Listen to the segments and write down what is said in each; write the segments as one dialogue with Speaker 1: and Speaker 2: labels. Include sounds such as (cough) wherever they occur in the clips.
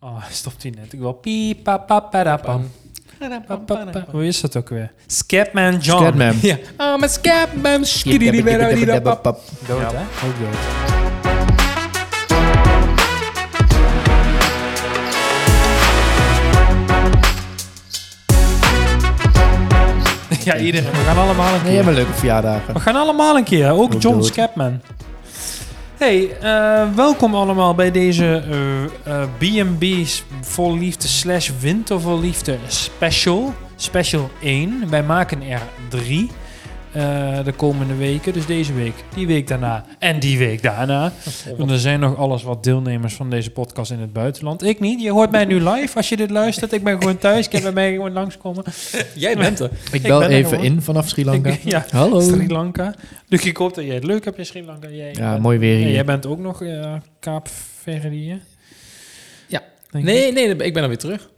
Speaker 1: Oh, stopt hij net. Ik wil piep, pa, pa, pa, da, pam. Pa, pa, pa. Hoe is dat ook weer? Scatman John.
Speaker 2: Scatman.
Speaker 3: Ja. Ah, met Scapman.
Speaker 1: Dood, hè? Ook dood. Ja, iedereen. We gaan allemaal een
Speaker 2: Nee,
Speaker 1: keer.
Speaker 2: een leuke verjaardagen.
Speaker 1: We gaan allemaal een keer. Ook John
Speaker 2: dood.
Speaker 1: Hey, uh, welkom allemaal bij deze eh, eh, uh, uh, B&B's Vol Liefde slash Winter Vol Liefde special. Special 1. Wij maken er 3. Eh, de komende weken. Dus deze week, die week daarna en die week daarna. Want er zijn nog alles wat deelnemers van deze podcast in het buitenland. Ik niet. Je hoort mij nu live als je dit luistert. Ik ben gewoon thuis. Ik heb bij mij gewoon langskomen. (laughs)
Speaker 3: Jij bent er.
Speaker 2: Ik bel
Speaker 1: ben
Speaker 2: even in vanaf Sri Lanka.
Speaker 1: Ja,
Speaker 2: Hallo.
Speaker 1: Sri Lanka. Dus ik hoop dat jij het leuk hebt in Sri Lanka. Jij,
Speaker 2: ja,
Speaker 1: eh,
Speaker 2: mooi weer hier.
Speaker 1: jij bent ook nog eh, uh, Kaapverdië.
Speaker 3: Ja. Nee, nee, ik ben er weer terug.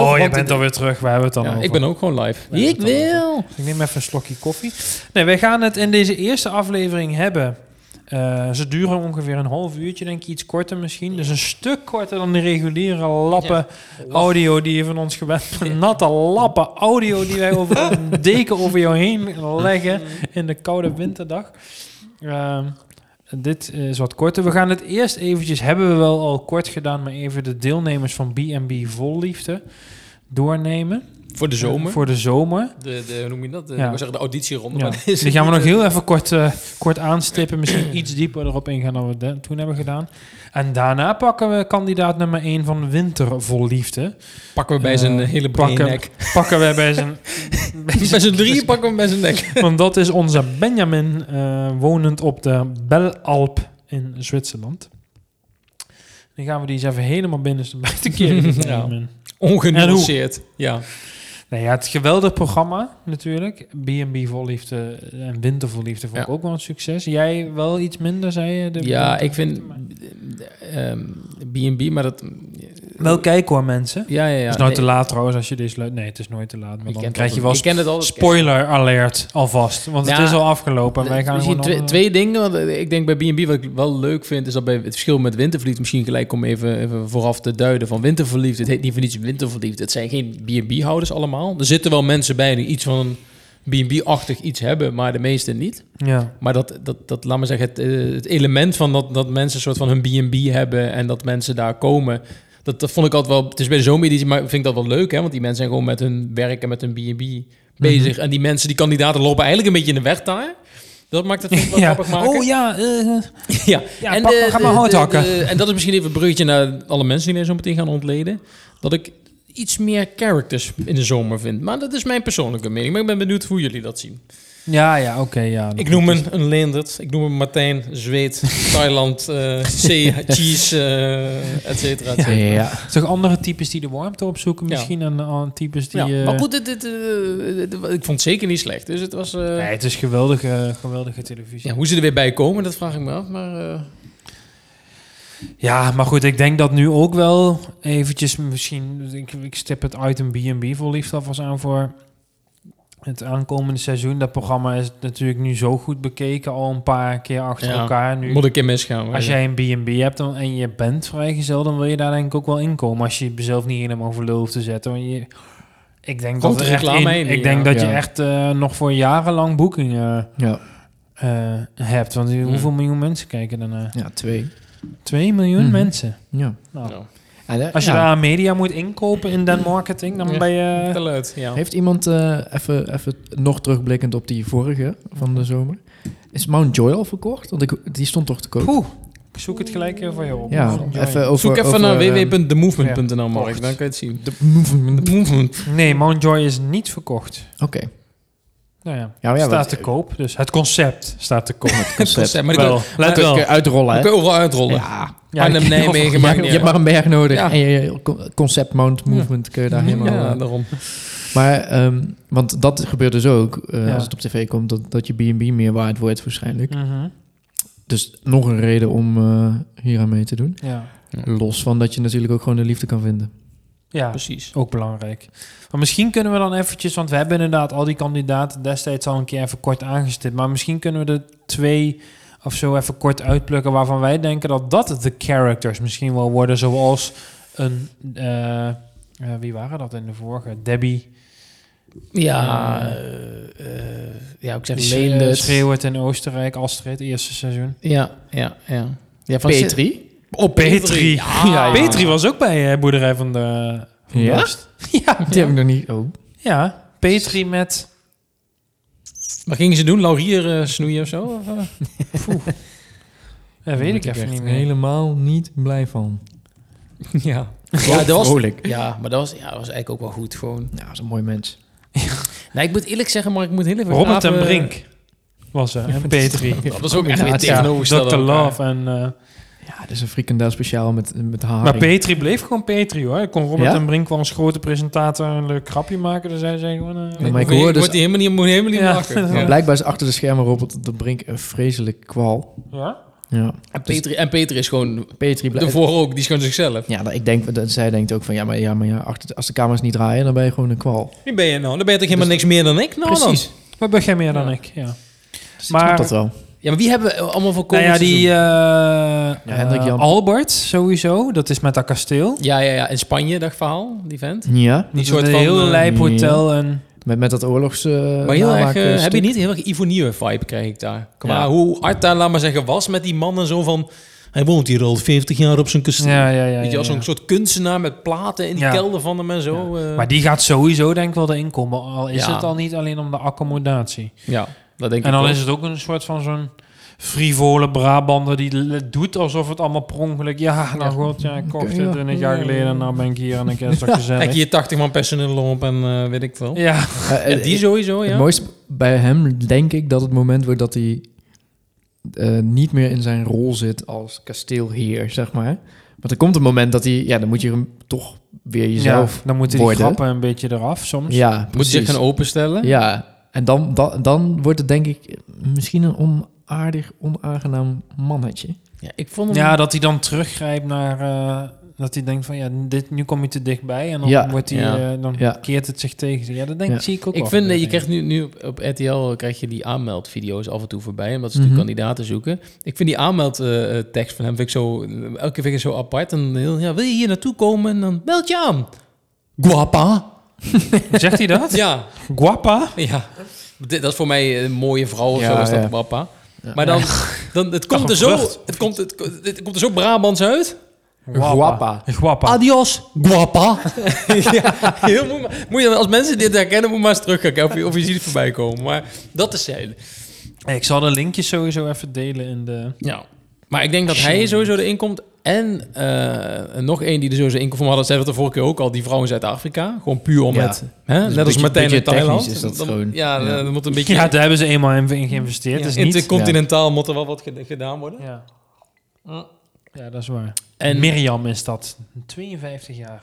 Speaker 1: Oh, je bent
Speaker 3: het-
Speaker 1: alweer terug. Waar hebben we het dan
Speaker 3: Ja,
Speaker 1: over?
Speaker 3: ik ben ook gewoon live.
Speaker 1: We over?
Speaker 2: wil.
Speaker 1: Ik neem even een slokje koffie. Nee, wij gaan het in deze eerste aflevering hebben. Eh, ze duren ongeveer een half uurtje, denk ik. Iets korter misschien. Dus een stuk korter dan de reguliere lappen audio die je van ons gewend bent. Natte lappen audio die wij over (laughs) een deken over jou heen leggen in de koude winterdag. Ehm, dit is wat korter. We gaan het eerst eventjes, hebben we wel al kort gedaan, maar even de deelnemers van B&B Vol Liefde doornemen.
Speaker 3: Voor de zomer.
Speaker 1: Voor de zomer.
Speaker 3: de, de, hoe noem je dat? De,
Speaker 1: Ja.
Speaker 3: ik wou zeggen de auditieronde.
Speaker 1: Ja.
Speaker 3: Maar
Speaker 1: Die gaan we nog
Speaker 3: eh,
Speaker 1: heel even kort, eh, kort aanstippen. Misschien iets dieper erop ingaan dan we de- toen hebben gedaan. En daarna pakken we kandidaat nummer 1 van Winter Vol Liefde.
Speaker 3: Pakken we bij
Speaker 1: Eh,
Speaker 3: zijn hele
Speaker 1: pakken-
Speaker 3: nek.
Speaker 1: Pakken we bij zijn...
Speaker 3: Bij zijn (laughs) drieën pakken we bij zijn nek. (laughs)
Speaker 1: Want dat is onze Benjamin, eh, wonend op de Belalp in Zwitserland. Dan gaan we die eens even helemaal binnenste (laughs) buiten keren.
Speaker 3: Ja. Ongenuanceerd. Ja.
Speaker 1: Nou ja, het geweldig programma natuurlijk. B&B vol liefde en Winter vol liefde vond ik
Speaker 3: Ja.
Speaker 1: ook wel een succes. Jij wel iets minder, zei je? De
Speaker 3: ja, ik vind ehm, B&B, maar dat...
Speaker 1: Wel kijken hoor, mensen.
Speaker 3: Ja, ja, ja.
Speaker 1: het is nooit te laat trouwens als je deze luistert. Nee, het is nooit te laat. Maar dan krijg je wel
Speaker 3: Ik ken het al.
Speaker 1: spoiler alert alvast. Want
Speaker 3: Ja,
Speaker 1: het is al afgelopen. en Wij gaan
Speaker 3: Misschien twee,
Speaker 1: nog-
Speaker 3: twee dingen. Want eh, ik denk bij B&B wat ik wel leuk vind... is dat bij het verschil met winterverliefd... misschien gelijk om even, even vooraf te duiden van winterverliefd. Het heet niet voor niets winterverliefd. Het zijn geen B&B-houders allemaal. Er zitten wel mensen bij die iets van B&B-achtig iets hebben... maar de meeste niet.
Speaker 1: Ja.
Speaker 3: Maar dat, dat, dat laat me zeggen, het, eh, het element van dat, dat mensen een soort van hun B&B hebben... en dat mensen daar komen... Dat, dat vond ik altijd wel... Het is bij de zomereditie, maar ik vind dat wel leuk, hè? Want die mensen zijn gewoon met hun werk en met hun B&B bezig. En die mensen, die kandidaten lopen eigenlijk een beetje in de weg daar. Dat maakt het wel (laughs)
Speaker 1: ja.
Speaker 3: grappig maken.
Speaker 1: Oh ja, eh,
Speaker 3: ja.
Speaker 1: ja pak maar, ga maar hout hakken.
Speaker 3: en dat is misschien even een bruggetje naar alle mensen die wij zo meteen gaan ontleden. Dat ik iets meer characters in de zomer vind. Maar dat is mijn persoonlijke mening. Maar ik ben benieuwd hoe jullie dat zien.
Speaker 1: ja, ja, oké. ja,
Speaker 3: Ik noem een, een Leendert. Ik noem hem Martijn, Zweet, (laughs) Thailand, eh C, Cheese, eh et cetera. et
Speaker 2: Ja,
Speaker 3: cetera.
Speaker 2: ja, ja.
Speaker 1: Toch andere types die de warmte opzoeken
Speaker 3: Ja.
Speaker 1: misschien en uh, types die...
Speaker 3: Ja,
Speaker 1: eh,
Speaker 3: maar goed, dit, dit, eh, dit- ik vond het zeker niet slecht. Dus het was... eh,
Speaker 1: Nee, het is geweldige, geweldige televisie.
Speaker 3: ja, hoe ze er weer bij komen, dat vraag ik me af. Maar eh,
Speaker 1: Ja, maar goed, ik denk dat nu ook wel eventjes misschien... Ik, ik stip het item B&B voor liefde alvast aan voor het aankomende seizoen. Dat programma is natuurlijk nu zo goed bekeken, al een paar keer achter
Speaker 3: Ja,
Speaker 1: elkaar. Nu,
Speaker 3: moet ik in misgaan.
Speaker 1: als jij een B&B hebt dan, en je bent vrijgezel, dan wil je daar denk ik ook wel inkomen. Als je jezelf niet helemaal voor lul te zetten. Want je, ik denk
Speaker 3: Komt
Speaker 1: dat,
Speaker 3: er
Speaker 1: echt in- ik denk
Speaker 3: ja.
Speaker 1: dat je echt eh, nog voor jarenlang boekingen
Speaker 2: Ja,
Speaker 1: eh, hebt. Want
Speaker 3: Hmm.
Speaker 1: hoeveel miljoen mensen kijken daarna?
Speaker 2: ja twee.
Speaker 1: 2 miljoen
Speaker 2: Mhm.
Speaker 1: mensen.
Speaker 2: Ja.
Speaker 1: Nou,
Speaker 3: Ja.
Speaker 2: Eh,
Speaker 1: Als je
Speaker 2: ja.
Speaker 1: daar media moet inkopen in den marketing, dan
Speaker 3: Ja.
Speaker 1: ben je...
Speaker 3: Ja.
Speaker 2: Heeft iemand eh, even, even nog terugblikkend op die vorige van de zomer? Is Mount Joy al verkocht? Want ik, die stond toch te koop?
Speaker 1: Poeh, ik zoek het gelijk even voor je op.
Speaker 2: Ja, even over...
Speaker 3: Zoek even
Speaker 2: over,
Speaker 3: naar
Speaker 2: ehm,
Speaker 3: www.themovement.nl, Mark. Dan kan je het zien.
Speaker 2: de movement.
Speaker 3: The Movement.
Speaker 1: Nee, Mountjoy is niet verkocht.
Speaker 2: Oké.
Speaker 1: Nou ja,
Speaker 2: Ja, ja,
Speaker 1: staat te koop. Dus het concept staat te koop. (laughs)
Speaker 2: Concept. (laughs)
Speaker 3: Maar die kan,
Speaker 1: wel, let
Speaker 2: Kun
Speaker 1: wel.
Speaker 2: je uitrollen, hè?
Speaker 3: kan je overal uitrollen.
Speaker 2: Ja.
Speaker 1: Ja,
Speaker 3: Arnhem,
Speaker 1: ik-
Speaker 3: Nijmegen,
Speaker 2: Je,
Speaker 3: maakt
Speaker 2: hebt-
Speaker 3: niet
Speaker 2: je hebt maar een berg nodig
Speaker 3: Ja.
Speaker 2: en je co- concept Mount Movement kun je daar helemaal...
Speaker 3: Ja,
Speaker 2: eh,
Speaker 3: daarom.
Speaker 2: Maar, ehm, want dat gebeurt dus ook, eh,
Speaker 1: Ja.
Speaker 2: als het op tv komt, dat, dat je B&B meer waard wordt waarschijnlijk.
Speaker 1: Mhm,
Speaker 2: Dus nog een reden om eh, hier aan mee te doen.
Speaker 1: Ja.
Speaker 2: Los van dat je natuurlijk ook gewoon de liefde kan vinden.
Speaker 1: Ja,
Speaker 3: Precies.
Speaker 1: ook belangrijk. Maar misschien kunnen we dan eventjes, want we hebben inderdaad al die kandidaten destijds al een keer even kort aangestipt. Maar misschien kunnen we er twee of zo even kort uitplukken waarvan wij denken dat dat de characters misschien wel worden. Zoals een... eh, eh, wie waren dat in de vorige? Debbie.
Speaker 3: Ja,
Speaker 1: eh,
Speaker 3: ja, ik zeg Leendert.
Speaker 1: schreeuwt in Oostenrijk, Astrid, eerste seizoen.
Speaker 3: Ja, ja, ja. ja van
Speaker 2: Petri.
Speaker 1: Oh, Petri.
Speaker 3: Ja,
Speaker 1: Ja,
Speaker 3: ja.
Speaker 1: Petri was ook bij eh, Boerderij van de... Van
Speaker 2: Ja? (laughs)
Speaker 1: Ja,
Speaker 2: Die heb ik nog niet... Oh.
Speaker 1: ja. Petri met...
Speaker 3: Wat gingen ze doen? Laurier eh, snoeien of zo? Of, eh? (laughs)
Speaker 1: Dat weet ik
Speaker 2: Daar
Speaker 1: even
Speaker 2: ben
Speaker 1: niet meer.
Speaker 2: helemaal niet blij van. (laughs)
Speaker 3: ja. Ja, dat was, ja, maar dat was, ja, dat was eigenlijk ook wel goed gewoon.
Speaker 2: Ja, dat is een mooi mens.
Speaker 3: Nee, ik moet eerlijk zeggen, maar ik moet heel even
Speaker 1: Robert
Speaker 3: graven-
Speaker 1: en Brink was er. En Petri.
Speaker 3: Dat was ook echt weer
Speaker 2: Ja,
Speaker 3: tegenovergesteld
Speaker 1: Dr. Love en...
Speaker 2: Ja, dat is een frikandel speciaal met, met haring.
Speaker 1: maar Petri bleef gewoon Petri hoor. Kon Robert
Speaker 2: Ja?
Speaker 1: en Brink wel als grote presentator een leuk grapje maken. Dan zei zij gewoon... eh,
Speaker 2: Ja, maar ik
Speaker 3: Moet je-
Speaker 2: hoor dus-
Speaker 3: moet die helemaal niet, moet helemaal niet
Speaker 1: Ja.
Speaker 2: Maar blijkbaar is achter de schermen Robert de Brink een vreselijk kwal.
Speaker 1: ja?
Speaker 2: Ja.
Speaker 3: En, Petri, en Peter is gewoon
Speaker 2: Petri blijft...
Speaker 3: ervoor ook, die is gewoon zichzelf.
Speaker 2: Ja, dat- ik denk, dat, zij denkt ook van, ja, maar, ja, maar ja, achter, de- als de camera's niet draaien, dan ben je gewoon een kwal.
Speaker 3: Wie ben je nou? Dan ben je toch helemaal
Speaker 2: Dus-
Speaker 3: niks meer dan ik? Nou
Speaker 2: Precies.
Speaker 3: dan.
Speaker 1: Maar ben jij meer dan
Speaker 3: Ja.
Speaker 1: ik, ja.
Speaker 2: Dus
Speaker 1: Maar-
Speaker 2: ik snap dat wel.
Speaker 3: Ja, maar wie hebben we allemaal voor
Speaker 1: Nou
Speaker 3: komend
Speaker 1: ja, die
Speaker 3: seizoen?
Speaker 1: eh,
Speaker 2: Hendrik
Speaker 1: eh,
Speaker 2: Jan.
Speaker 1: Albert sowieso. Dat is met dat kasteel.
Speaker 3: Ja, ja, ja. In Spanje, dat verhaal, die vent.
Speaker 2: Ja,
Speaker 1: Die
Speaker 3: soort van,
Speaker 1: heel
Speaker 3: eh,
Speaker 1: lijp hotel en...
Speaker 2: met, met dat oorlogs... eh,
Speaker 3: Maar heel erg, heb je niet heel erg Ivonie vibe krijg ik daar. Qua
Speaker 2: Ja.
Speaker 3: hoe hard daar, laat maar zeggen, was met die man en zo van... Hij woont hier al 50 jaar op zijn kasteel.
Speaker 1: Ja, ja, ja.
Speaker 3: Weet je, als
Speaker 1: ja.
Speaker 3: zo'n soort kunstenaar met platen in die
Speaker 1: Ja.
Speaker 3: kelder van hem en zo. eh.
Speaker 1: Maar die gaat sowieso denk ik wel erin komen. Al is
Speaker 3: Ja.
Speaker 1: het al niet alleen om de accommodatie.
Speaker 3: ja, dat denk
Speaker 1: En
Speaker 3: ik
Speaker 1: dan
Speaker 3: ook.
Speaker 1: is het ook een soort van zo'n frivole Brabander die doet alsof het allemaal per ongeluk... Ja, nou goed, ja, ik kocht het
Speaker 2: ja.
Speaker 1: 20 jaar geleden en nou ben ik hier en ik is dat gezellig.
Speaker 3: Kijk, hier 80 man personeel op en eh, weet ik veel.
Speaker 1: Ja,
Speaker 2: Eh,
Speaker 3: Ja,
Speaker 2: eh,
Speaker 3: die sowieso,
Speaker 2: Het
Speaker 3: ja.
Speaker 2: mooiste bij hem, denk ik, dat het moment wordt dat hij eh, niet meer in zijn rol zit als kasteelheer, zeg maar. Want er komt een moment dat hij, ja, dan moet je hem toch weer jezelf.
Speaker 1: ja, dan moeten die
Speaker 2: worden.
Speaker 1: grappen een beetje eraf soms.
Speaker 2: Ja,
Speaker 3: Moet je zich gaan openstellen.
Speaker 2: Ja, en dan, dan, dan wordt het denk ik misschien een onaardig, onaangenaam mannetje.
Speaker 3: Ja, ik vond hem...
Speaker 1: Ja, dat hij dan teruggrijpt naar... eh, dat hij denkt van, ja, dit, nu kom je te dichtbij. En dan,
Speaker 2: Ja.
Speaker 1: wordt hij,
Speaker 3: Ja.
Speaker 1: eh, dan
Speaker 2: Ja.
Speaker 1: keert het zich tegen. Ja, dat denk
Speaker 2: Ja.
Speaker 1: ik, zie ik ook
Speaker 3: Ik vind, eh, je krijgt nu, nu op, op RTL krijg je die aanmeldvideo's af en toe voorbij, omdat ze natuurlijk kandidaten zoeken. Ik vind die aanmeldtekst van hem vind ik zo, elke keer vind ik zo apart. En heel, ja, wil je hier naartoe komen? En dan meld je aan. Guapa. (laughs)
Speaker 1: Zegt hij dat?
Speaker 3: Ja,
Speaker 1: Guapa?
Speaker 3: ja. Dat is voor mij een mooie vrouw of
Speaker 2: Ja,
Speaker 3: zo, is dat
Speaker 2: ja.
Speaker 3: guapa.
Speaker 2: Ja.
Speaker 3: Maar dan, dan het komt er zo, het komt, het, het komt er zo Brabants uit.
Speaker 2: Guapa.
Speaker 1: Guapa.
Speaker 3: Adios, guapa. (laughs) ja, heel mooi. Moet je, als mensen dit herkennen, moet je maar eens terugkijken of je, of je ziet het voorbij komen. Maar dat is zij.
Speaker 1: Hey, ik zal de linkjes sowieso even delen in de...
Speaker 3: Ja. Maar ik denk dat hij sowieso erin komt. En eh, nog één die er sowieso in komt. We hadden het de vorige keer ook al. Die vrouw in Zuid-Afrika. Gewoon puur om
Speaker 2: Ja.
Speaker 3: het... Hè?
Speaker 2: een
Speaker 3: Net als
Speaker 2: beetje-
Speaker 3: Martijn in Thailand.
Speaker 2: is dat
Speaker 3: Dan-
Speaker 2: gewoon.
Speaker 3: Ja,
Speaker 2: Ja.
Speaker 3: moet een beetje...
Speaker 1: Ja, daar hebben ze eenmaal in, geïnvesteerd.
Speaker 3: ja,
Speaker 1: dus niet...
Speaker 3: intercontinentaal moet er wel wat ged- gedaan worden.
Speaker 1: Ja. ja, dat is waar.
Speaker 3: En,
Speaker 1: En Mirjam is dat. 52 jaar.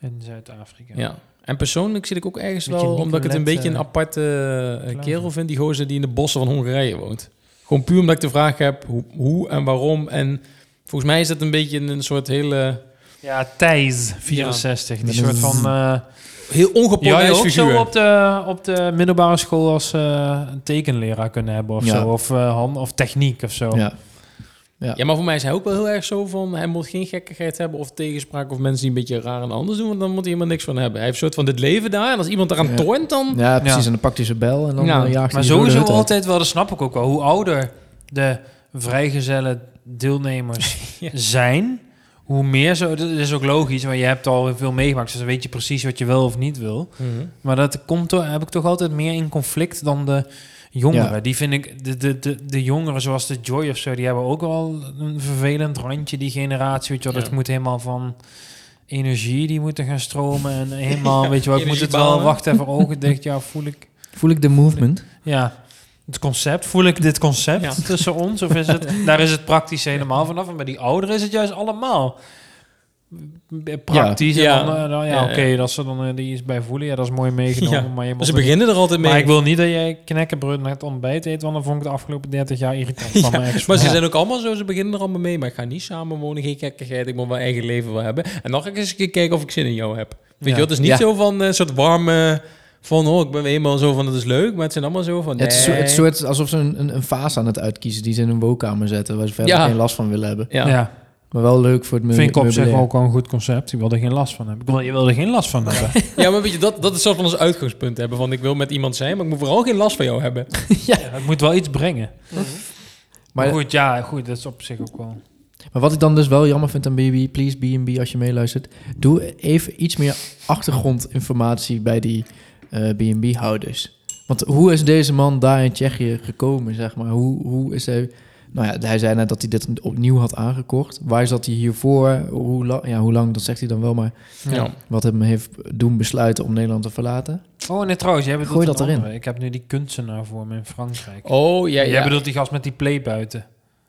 Speaker 1: In Zuid-Afrika.
Speaker 3: ja. en persoonlijk zit ik ook ergens wel... Omdat ik het een beetje een
Speaker 1: eh,
Speaker 3: aparte eh,
Speaker 1: Klaver.
Speaker 3: kerel vind. Die gozer die in de bossen van Hongarije woont. Gewoon puur omdat ik de vraag heb hoe, hoe en waarom. En volgens mij is dat een beetje een soort hele...
Speaker 1: Ja, Thijs, 64. Die soort van... eh
Speaker 3: Heel
Speaker 1: ja,
Speaker 3: ongepolijst
Speaker 1: ook
Speaker 3: figuur.
Speaker 1: zo op de, op de middelbare school als eh, een tekenleraar kunnen hebben of
Speaker 2: Ja.
Speaker 1: zo. Of, eh, hand, of techniek of zo.
Speaker 2: Ja.
Speaker 3: Ja, maar voor mij is hij ook wel heel erg zo van... hij moet geen gekkigheid hebben of tegenspraak... of mensen die een beetje raar en anders doen... want dan moet hij helemaal niks van hebben. Hij heeft een soort van dit leven daar... en als iemand eraan
Speaker 2: Ja.
Speaker 3: toornt, dan...
Speaker 2: ja, precies.
Speaker 1: Ja.
Speaker 2: En dan pakt hij zijn bel en dan
Speaker 3: Ja,
Speaker 2: jaagt
Speaker 1: Maar
Speaker 2: hij
Speaker 1: sowieso altijd wel, dat snap ik ook wel. Hoe ouder de vrijgezelle deelnemers (laughs)
Speaker 3: Ja.
Speaker 1: zijn, hoe meer zo... Dat is ook logisch, want je hebt al veel meegemaakt. Dus dan weet je precies wat je wil of niet wil.
Speaker 3: Mhm.
Speaker 1: Maar dat komt toch, heb ik toch altijd meer in conflict dan de jongeren.
Speaker 2: Ja.
Speaker 1: Die vind ik, de, de, de, de jongeren zoals de Joy of zo, die hebben ook wel een vervelend randje, die generatie. Weet je wel,
Speaker 3: Ja.
Speaker 1: dat moet helemaal van energie, die moeten gaan stromen. En helemaal, (laughs) weet je wel, ik moet het wel,
Speaker 3: energiebanen.
Speaker 1: wacht even, ogen dicht. Ja, voel ik,
Speaker 2: Voel ik de movement?
Speaker 1: ja, het concept, voel ik dit concept
Speaker 3: Ja.
Speaker 1: tussen ons? Of is het, (laughs) daar is het praktisch helemaal vanaf. En bij die ouderen is het juist allemaal praktisch.
Speaker 3: Ja.
Speaker 1: En dan, eh, dan, ja,
Speaker 3: Ja,
Speaker 1: oké,
Speaker 3: ja.
Speaker 1: dat ze dan eh, die is bij voelen. Ja, dat is mooi meegenomen.
Speaker 3: Ja.
Speaker 1: Maar je moet
Speaker 3: Ze
Speaker 1: het-
Speaker 3: beginnen er altijd mee.
Speaker 1: maar ik wil niet dat jij knekkenbrood met ontbijt eet, want dan vond ik de afgelopen 30 jaar irritant (laughs) van
Speaker 3: Ja,
Speaker 1: mijn ex.
Speaker 3: maar ze
Speaker 1: Ja.
Speaker 3: zijn ook allemaal zo, ze beginnen er allemaal mee. Maar ik ga niet samen wonen, geen gekkigheid. Ik moet mijn eigen leven wel hebben. En dan ga ik eens een keer kijken of ik zin in jou heb. Weet je het is niet
Speaker 2: Ja.
Speaker 3: zo van een soort warme... Van, oh, ik ben eenmaal zo van, het is leuk. Maar het zijn allemaal zo van,
Speaker 2: Het is zo-
Speaker 3: nee.
Speaker 2: het soort alsof ze een, een, een vaas aan het uitkiezen die ze in een woonkamer zetten waar ze verder
Speaker 3: Ja.
Speaker 2: geen last van willen hebben.
Speaker 3: Ja.
Speaker 1: Ja.
Speaker 2: Maar wel leuk voor het
Speaker 1: Vind ik op zich ook wel een goed concept. Je wil er geen last van hebben. Ik wil, je wil er geen last van hebben. (laughs)
Speaker 3: Ja, maar weet je, dat, dat is soort van ons uitgangspunt hebben. Van ik wil met iemand zijn, maar ik moet vooral geen last van jou hebben. (laughs)
Speaker 1: ja, het moet wel iets brengen. Maar,
Speaker 2: Maar,
Speaker 1: goed, ja, goed, dat is op zich ook wel.
Speaker 2: maar wat ik dan dus wel jammer vind aan B&B, please B&B als je meeluistert, doe even iets meer achtergrondinformatie bij die eh, B&B-houders. Want hoe is deze man daar in Tsjechië gekomen, zeg maar? Hoe, hoe is hij... Nou ja, hij zei net dat hij dit opnieuw had aangekocht. Waar zat hij hiervoor? Hoe, la- ja, hoe lang, dat zegt hij dan wel, maar
Speaker 3: Ja.
Speaker 2: wat hem heeft doen besluiten om Nederland te verlaten?
Speaker 1: Oh, nee, trouwens, jij bedoelt
Speaker 2: Gooi dat erin.
Speaker 1: andere. Ik heb nu die kunstenaar voor me in Frankrijk.
Speaker 3: Oh, ja,
Speaker 1: Jij
Speaker 3: ja.
Speaker 1: bedoelt die gast met die play buiten.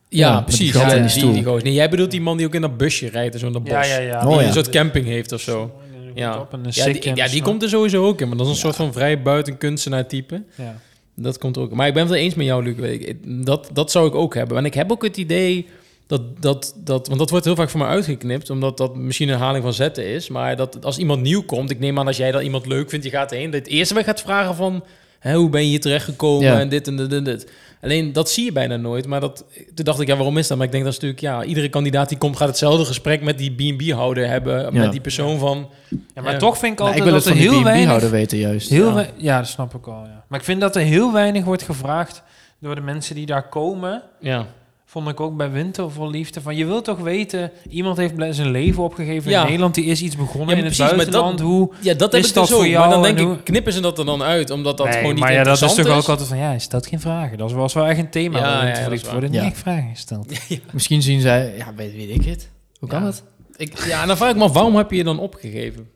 Speaker 3: Ja,
Speaker 2: Ja,
Speaker 3: precies.
Speaker 2: die
Speaker 3: Ja,
Speaker 2: die
Speaker 3: die. Nee, jij bedoelt die man die ook in dat busje rijdt, en zo in dat bos.
Speaker 1: Ja, ja, ja.
Speaker 2: Oh,
Speaker 3: die
Speaker 2: ja.
Speaker 3: een soort camping heeft of zo. Ja.
Speaker 1: Op en een
Speaker 3: Ja, die, ja, die
Speaker 1: snor.
Speaker 3: komt er sowieso ook in, maar dat is een soort van vrij buiten kunstenaar type.
Speaker 1: Ja.
Speaker 3: Dat komt er ook. Maar ik ben het wel eens met jou, Luc. Ik- Dat, dat zou ik ook hebben. En ik heb ook het idee dat, dat, dat... Want dat wordt heel vaak voor mij uitgeknipt, omdat dat misschien een herhaling van zetten is. Maar dat als iemand nieuw komt, ik neem aan als jij dat iemand leuk vindt, je gaat heen, dat het eerste wat gaat vragen van... Hè, hoe ben je hier terechtgekomen
Speaker 2: Ja.
Speaker 3: en dit en dit en dit. Alleen, dat zie je bijna nooit. Maar dat, toen dacht ik, ja, waarom is dat? Maar ik denk dat is natuurlijk... Ja, iedere kandidaat die komt gaat hetzelfde gesprek met die B&B-houder hebben.
Speaker 2: Ja.
Speaker 3: Met die persoon van...
Speaker 1: ja, maar
Speaker 3: Ja.
Speaker 1: toch vind ik
Speaker 2: Nou,
Speaker 1: altijd
Speaker 2: ik wil het
Speaker 1: dat
Speaker 2: van
Speaker 1: er
Speaker 2: die
Speaker 1: heel weinig...
Speaker 2: B&B-houder weten juist.
Speaker 1: Heel
Speaker 2: ja,
Speaker 1: dat snap ik al, ja. Maar ik vind dat er heel weinig wordt gevraagd door de mensen die daar komen.
Speaker 3: Ja,
Speaker 1: Vond ik ook bij Winter voor Liefde. Van, je wilt toch weten, iemand heeft zijn leven opgegeven
Speaker 3: Ja.
Speaker 1: in Nederland. Die is iets begonnen
Speaker 3: Ja,
Speaker 1: in het
Speaker 3: precies, maar
Speaker 1: buitenland. hoe...
Speaker 3: ja dat heb
Speaker 1: Is
Speaker 3: ik
Speaker 1: dat
Speaker 3: dus ook.
Speaker 1: voor jou
Speaker 3: Maar dan denk
Speaker 1: en
Speaker 3: ik,
Speaker 1: hoe-
Speaker 3: knippen ze dat er dan uit, omdat dat
Speaker 1: Nee,
Speaker 3: gewoon niet
Speaker 1: maar ja, dat is toch ook altijd van, ja, je stelt geen vragen. Dat was wel echt een thema.
Speaker 3: Ja, ja, dat is
Speaker 1: Liefde worden niet
Speaker 2: Ja.
Speaker 1: echt vragen gesteld. (laughs)
Speaker 2: Misschien zien zij... Ja, weet, weet ik het. Hoe kan
Speaker 3: Ja.
Speaker 2: dat?
Speaker 3: Ik, ja, en dan vraag ik me af, waarom heb je je dan opgegeven?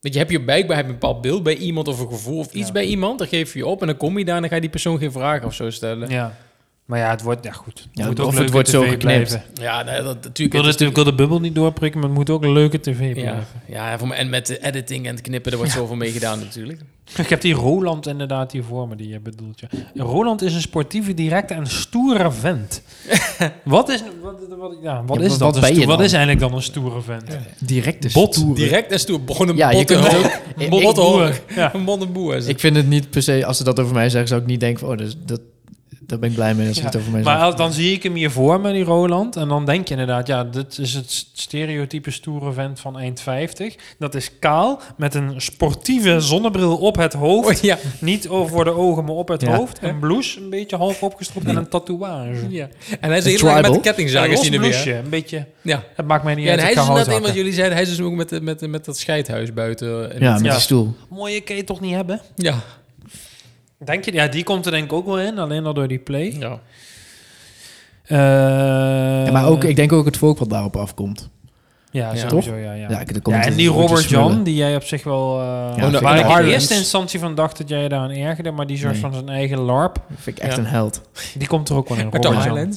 Speaker 3: Dat je hebt je blijkbaar een bepaald beeld bij iemand of een gevoel of iets
Speaker 1: Ja.
Speaker 3: bij iemand. Dan geef je je op en dan kom je daar en dan ga je die persoon geen vragen of zo stellen. Ja,
Speaker 1: Ja. Maar ja, het wordt, ja goed. Het
Speaker 2: Ja,
Speaker 1: moet
Speaker 2: of
Speaker 1: ook
Speaker 2: het wordt zo geknipt.
Speaker 1: blijven.
Speaker 3: nee, dat, natuurlijk.
Speaker 1: Ik wil,
Speaker 3: het
Speaker 1: ik wil de bubbel niet doorprikken, maar het moet ook een leuke tv blijven.
Speaker 3: ja, ja, voor me, en met de editing en het knippen, er wordt zoveel mee gedaan natuurlijk.
Speaker 1: Ik heb die Roland inderdaad hier voor me, die je bedoelt. Ja. Roland is een sportieve, directe en stoere vent. (laughs) wat is, wat, wat, ja, wat
Speaker 2: Ja,
Speaker 1: is dat?
Speaker 2: wat
Speaker 1: Een stoer- wat is eigenlijk dan een stoere vent?
Speaker 2: Direct de
Speaker 1: Bot.
Speaker 2: stoere.
Speaker 3: Direct en stoer. Gewoon een
Speaker 2: Ja, je kunt ook... (laughs)
Speaker 3: Een.
Speaker 1: Ja.
Speaker 3: Een boer. het.
Speaker 2: Ik vind het niet per se, als ze dat over mij zeggen, zou ik niet denken van, oh, dus dat, daar ben ik blij mee dat ze
Speaker 1: Ja,
Speaker 2: het over mij
Speaker 1: Maar als, dan zie ik hem hier voor me, die Roland. En dan denk je inderdaad, ja, dit is het stereotype stoere vent van eind 50. Dat is kaal, met een sportieve zonnebril op het hoofd.
Speaker 3: Oh, ja.
Speaker 1: Niet over voor de ogen, maar op het
Speaker 2: Ja.
Speaker 1: hoofd. Een blouse, een beetje half opgestropt en een tatoeage.
Speaker 3: ja. En hij is heel erg met de kettingzagen
Speaker 1: een los een beetje...
Speaker 3: Ja.
Speaker 1: Het maakt mij niet
Speaker 3: Ja, en
Speaker 1: uit,
Speaker 3: hij is net een wat jullie zeiden. Hij is dus ook met, met, met dat scheidhuis buiten. En
Speaker 2: Ja, met
Speaker 1: Ja.
Speaker 2: die stoel.
Speaker 1: Mooie kan je toch niet hebben?
Speaker 3: ja.
Speaker 1: Denk je? Ja, die komt er denk ik ook wel in, alleen al door die play.
Speaker 3: ja.
Speaker 1: Eh,
Speaker 2: Ja, maar ook, ik denk ook het volk wat daarop afkomt.
Speaker 1: Ja,
Speaker 3: Ja.
Speaker 1: sowieso, ja. ja.
Speaker 2: Ja, ik-
Speaker 1: Ja,
Speaker 2: komt
Speaker 1: en die Robert. John, die jij op zich wel... eh
Speaker 2: Ja,
Speaker 1: waar
Speaker 3: ik
Speaker 1: in eerste instantie van dacht dat jij je daar aan ergerde, maar die soort
Speaker 2: Nee.
Speaker 1: van zijn eigen larp,
Speaker 2: vind ik echt
Speaker 3: Ja.
Speaker 2: een held.
Speaker 1: die komt er ook wel in. Robert John.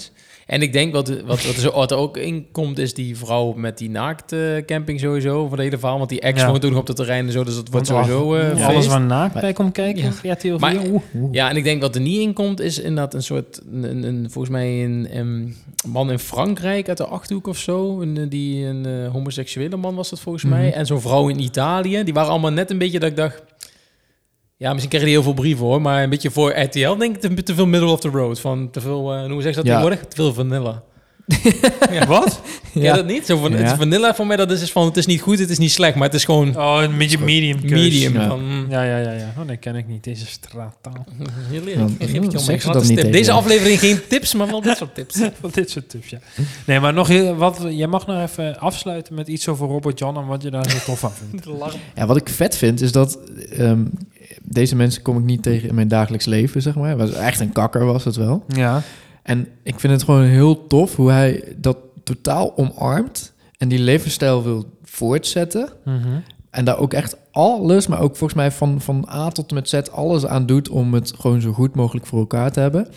Speaker 3: En ik denk wat, wat, wat, er, ook in komt, is die vrouw met die naaktcamping sowieso. Voor de hele verhaal. Want die ex
Speaker 1: Ja.
Speaker 3: woont toen nog op het terrein en zo. Dus dat wordt
Speaker 1: Want
Speaker 3: sowieso eh,
Speaker 1: alles waar naakt bij komt kijken,
Speaker 3: Ja.
Speaker 1: via RTL
Speaker 3: Maar-
Speaker 1: 4. Oeh.
Speaker 3: Ja, en ik denk wat er niet in komt, is inderdaad een soort, een, een, volgens mij een, een man in Frankrijk uit de Achterhoek of zo. Een, eh, die, een eh, homoseksuele man was dat volgens
Speaker 2: Mhm.
Speaker 3: mij. En zo'n vrouw in Italië. Die waren allemaal net een beetje dat ik dacht... Ja, misschien krijg je heel veel brieven hoor, maar een beetje voor RTL denk ik te, te veel middle of the road. Van te veel, eh, hoe zeg je dat
Speaker 2: Ja.
Speaker 3: tegenwoordig? Te veel vanilla. (laughs)
Speaker 1: Wat?
Speaker 3: Ken je dat niet? Zo van,
Speaker 2: Ja.
Speaker 3: het vanilla voor mij, dat is dus van, het is niet goed, het is niet slecht, maar het is gewoon
Speaker 1: Oh, een beetje medium
Speaker 3: medium.
Speaker 2: Ja.
Speaker 3: Van, mm,
Speaker 1: Ja, ja, ja, ja. Oh, dat ken ik niet, deze straattaal. (laughs)
Speaker 3: heel
Speaker 2: Ja,
Speaker 3: Deze aflevering geen tips, maar wel dit soort tips. (laughs)
Speaker 1: Van dit soort tips, ja. Nee, maar nog heel, wat, jij mag nog even afsluiten met iets over Robert John en wat je daar zo tof aan vindt.
Speaker 2: Ja, wat ik vet vind, is dat ehm, deze mensen kom ik niet tegen in mijn dagelijks leven, zeg maar. Was echt een kakker was het wel.
Speaker 1: Ja.
Speaker 2: En ik vind het gewoon heel tof hoe hij dat totaal omarmt en die levensstijl wil voortzetten.
Speaker 1: Mhm.
Speaker 2: En daar ook echt alles, maar ook volgens mij van, van A tot en met Z alles aan doet om het gewoon zo goed mogelijk voor elkaar te hebben.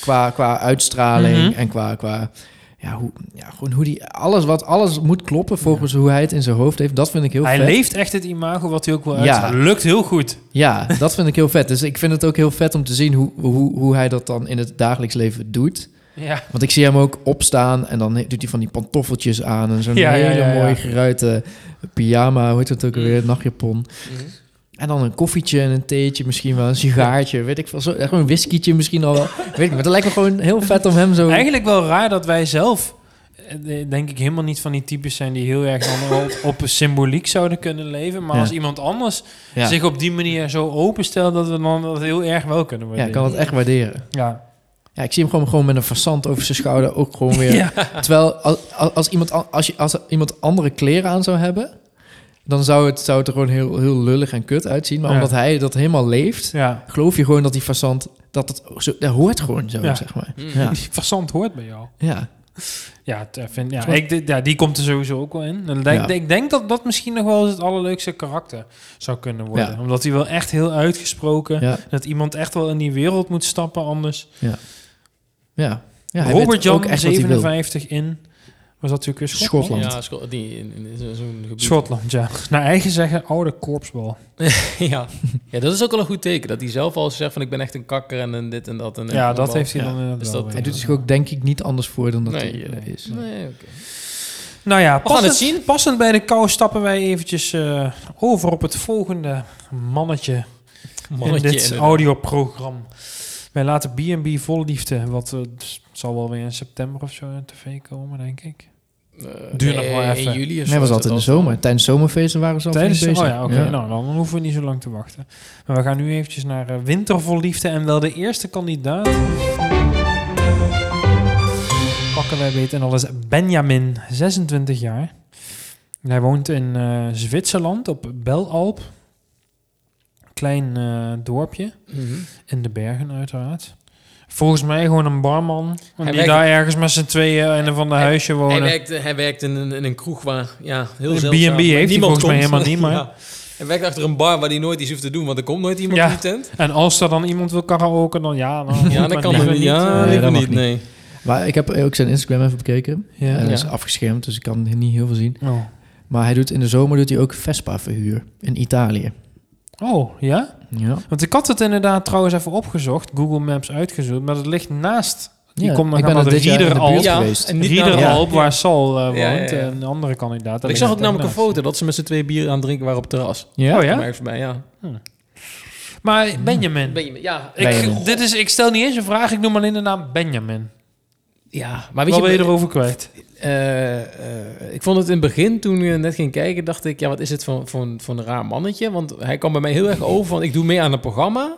Speaker 2: Qua, qua uitstraling
Speaker 1: Mhm.
Speaker 2: en qua, qua ja, hoe, ja, gewoon hoe die alles wat alles moet kloppen volgens hoe hij het in zijn hoofd heeft. Dat vind ik heel
Speaker 1: Hij
Speaker 2: vet.
Speaker 1: leeft echt het imago wat hij ook wil
Speaker 2: Ja.
Speaker 1: uitstralen. Lukt heel goed.
Speaker 2: Ja, dat vind ik heel vet. Dus ik vind het ook heel vet om te zien hoe, hoe, hoe hij dat dan in het dagelijks leven doet.
Speaker 1: Ja.
Speaker 2: Want ik zie hem ook opstaan en dan doet hij van die pantoffeltjes aan en zo'n
Speaker 1: Ja,
Speaker 2: hele mooie geruite pyjama, hoe heet het ook alweer, nachtjapon. En dan een koffietje en een theetje, misschien wel een sigaartje, weet ik veel. Zo, gewoon een whiskietje misschien al wel. (laughs) Weet ik maar het lijkt me gewoon heel vet om hem zo...
Speaker 1: Eigenlijk wel raar dat wij zelf eh, denk ik helemaal niet van die types zijn die heel erg dan op, op symboliek zouden kunnen leven. Maar
Speaker 2: Ja.
Speaker 1: als iemand anders
Speaker 2: Ja.
Speaker 1: zich op die manier zo openstelt, dat we dan dat heel erg wel kunnen
Speaker 2: ja,
Speaker 1: worden.
Speaker 2: ik kan het echt waarderen.
Speaker 1: Ja.
Speaker 2: Ja, ik zie hem gewoon, gewoon met een versand over zijn schouder ook gewoon weer. (laughs)
Speaker 1: Ja.
Speaker 2: Terwijl als, als, iemand, an- als, je, als iemand andere kleren aan zou hebben, dan zou het, zou het er gewoon heel, heel lullig en kut uitzien. Maar
Speaker 1: Ja.
Speaker 2: omdat hij dat helemaal leeft,
Speaker 1: ja.
Speaker 2: geloof je gewoon dat die versand, dat het zo, dat hoort gewoon zo,
Speaker 1: Ja.
Speaker 2: zeg maar.
Speaker 3: Mm.
Speaker 2: Ja.
Speaker 1: Die verzand hoort bij jou.
Speaker 2: ja.
Speaker 1: Ja, t- vind, ja, ik, ja, die komt er sowieso ook wel in. En ik denk,
Speaker 2: Ja.
Speaker 1: ik denk dat dat misschien nog wel eens het allerleukste karakter zou kunnen worden.
Speaker 2: Ja.
Speaker 1: Omdat hij wel echt heel uitgesproken...
Speaker 2: Ja.
Speaker 1: Dat iemand echt wel in die wereld moet stappen anders.
Speaker 2: Ja. ja hij
Speaker 1: Robert Jan,
Speaker 2: ook echt wat hij wil.
Speaker 1: 57 in... Was dat natuurlijk weer Schotland?
Speaker 2: Schotland.
Speaker 3: Ja, die, in, in, in zo'n gebied.
Speaker 1: Schotland, ja. Naar eigen zeggen, oude korpsbal. (laughs)
Speaker 3: ja. ja, dat is ook wel een goed teken. Dat hij zelf al zegt van ik ben echt een kakker en, en dit en dat. En,
Speaker 1: Ja,
Speaker 3: en
Speaker 1: dat heeft hij
Speaker 2: Ja.
Speaker 1: dan
Speaker 3: Dus dat-.
Speaker 2: Hij doet zich ook denk ik niet anders voor dan dat
Speaker 3: Nee,
Speaker 2: hij eh,
Speaker 1: nee.
Speaker 2: is.
Speaker 3: Nee, oké.
Speaker 1: Nou ja, passend,
Speaker 3: zien.
Speaker 1: passend bij de kou stappen wij eventjes eh, over op het volgende mannetje,
Speaker 3: Mannetje
Speaker 1: in dit audioprogramma. Wij laten B&B Vol Liefde, wat eh, het zal wel weer in september of zo in tv komen, denk ik.
Speaker 3: Eh,
Speaker 1: Duurt nog wel
Speaker 3: nee,
Speaker 1: even.
Speaker 3: In juli of
Speaker 2: Nee, was altijd in de
Speaker 3: al.
Speaker 2: zomer. Tijdens zomerfeesten waren ze al
Speaker 1: Tijdens,
Speaker 2: flink
Speaker 1: oh
Speaker 2: bezig.
Speaker 1: ja, oké. Nou, dan hoeven we niet zo lang te wachten. Maar we gaan nu eventjes naar eh, Winter Vol Liefde en wel de eerste kandidaat. Pakken wij weten, en dat is Benjamin, 26 jaar. Hij woont in eh, Zwitserland op Belalp. Klein eh, dorpje.
Speaker 3: Mhm.
Speaker 1: In de bergen uiteraard. Volgens mij gewoon een barman.
Speaker 3: Hij
Speaker 1: die
Speaker 3: werkt-
Speaker 1: daar ergens met z'n tweeën in een van de
Speaker 3: Hij-
Speaker 1: huisje
Speaker 3: Hij
Speaker 1: wonen.
Speaker 3: werkt, hij werkt in een, in een kroeg waar, ja, heel
Speaker 1: Een
Speaker 3: zeldzaam.
Speaker 1: B&B heeft hij
Speaker 3: niemand
Speaker 1: volgens mij
Speaker 3: komt.
Speaker 1: helemaal niet, (laughs) maar-
Speaker 3: Ja. Hij werkt achter een bar waar hij nooit iets hoeft te doen, want er komt nooit iemand
Speaker 1: Ja.
Speaker 3: in die tent.
Speaker 1: En als er dan iemand wil karaoke, dan ja. Dan (laughs)
Speaker 3: Ja,
Speaker 1: maar
Speaker 3: dat kan er niet. Ja,
Speaker 2: nee, dat
Speaker 3: niet,
Speaker 2: niet.
Speaker 3: nee.
Speaker 2: Maar ik heb ook zijn Instagram even bekeken.
Speaker 1: Ja.
Speaker 2: En dat
Speaker 3: Ja.
Speaker 2: is afgeschermd, dus ik kan niet heel veel zien.
Speaker 1: Oh.
Speaker 2: Maar hij doet in de zomer doet hij ook Vespa-verhuur in Italië.
Speaker 1: Oh, ja?
Speaker 2: Ja.
Speaker 1: Want ik had het inderdaad trouwens even opgezocht, Google Maps uitgezocht, maar het ligt naast. Die
Speaker 2: Ja,
Speaker 1: komt dan
Speaker 2: ik
Speaker 1: gaan
Speaker 2: ben
Speaker 1: naar
Speaker 2: de buurt
Speaker 3: Ja, en niet ja.
Speaker 1: waar Sal eh, woont,
Speaker 3: Ja, ja, ja.
Speaker 1: en een andere kandidaat.
Speaker 3: Ik zag ook
Speaker 1: het
Speaker 3: namelijk een foto dat ze met z'n twee bieren aan het drinken waren op het terras.
Speaker 2: Ja?
Speaker 1: Oh ja?
Speaker 3: Ergens voorbij, ja.
Speaker 1: Maar Benjamin.
Speaker 3: Ben je, ja,
Speaker 1: Ik,
Speaker 2: Benjamin.
Speaker 1: dit is, ik stel niet eens een vraag, ik noem alleen de naam Benjamin.
Speaker 3: ja, maar weet
Speaker 1: Wat
Speaker 3: je,
Speaker 1: ben je erover kwijt?
Speaker 3: Eh, eh, ik vond het in het begin, toen je net ging kijken, dacht ik, ja, wat is het voor, voor, voor een raar mannetje? Want hij kwam bij mij heel erg (laughs) over van, ik doe mee aan een programma,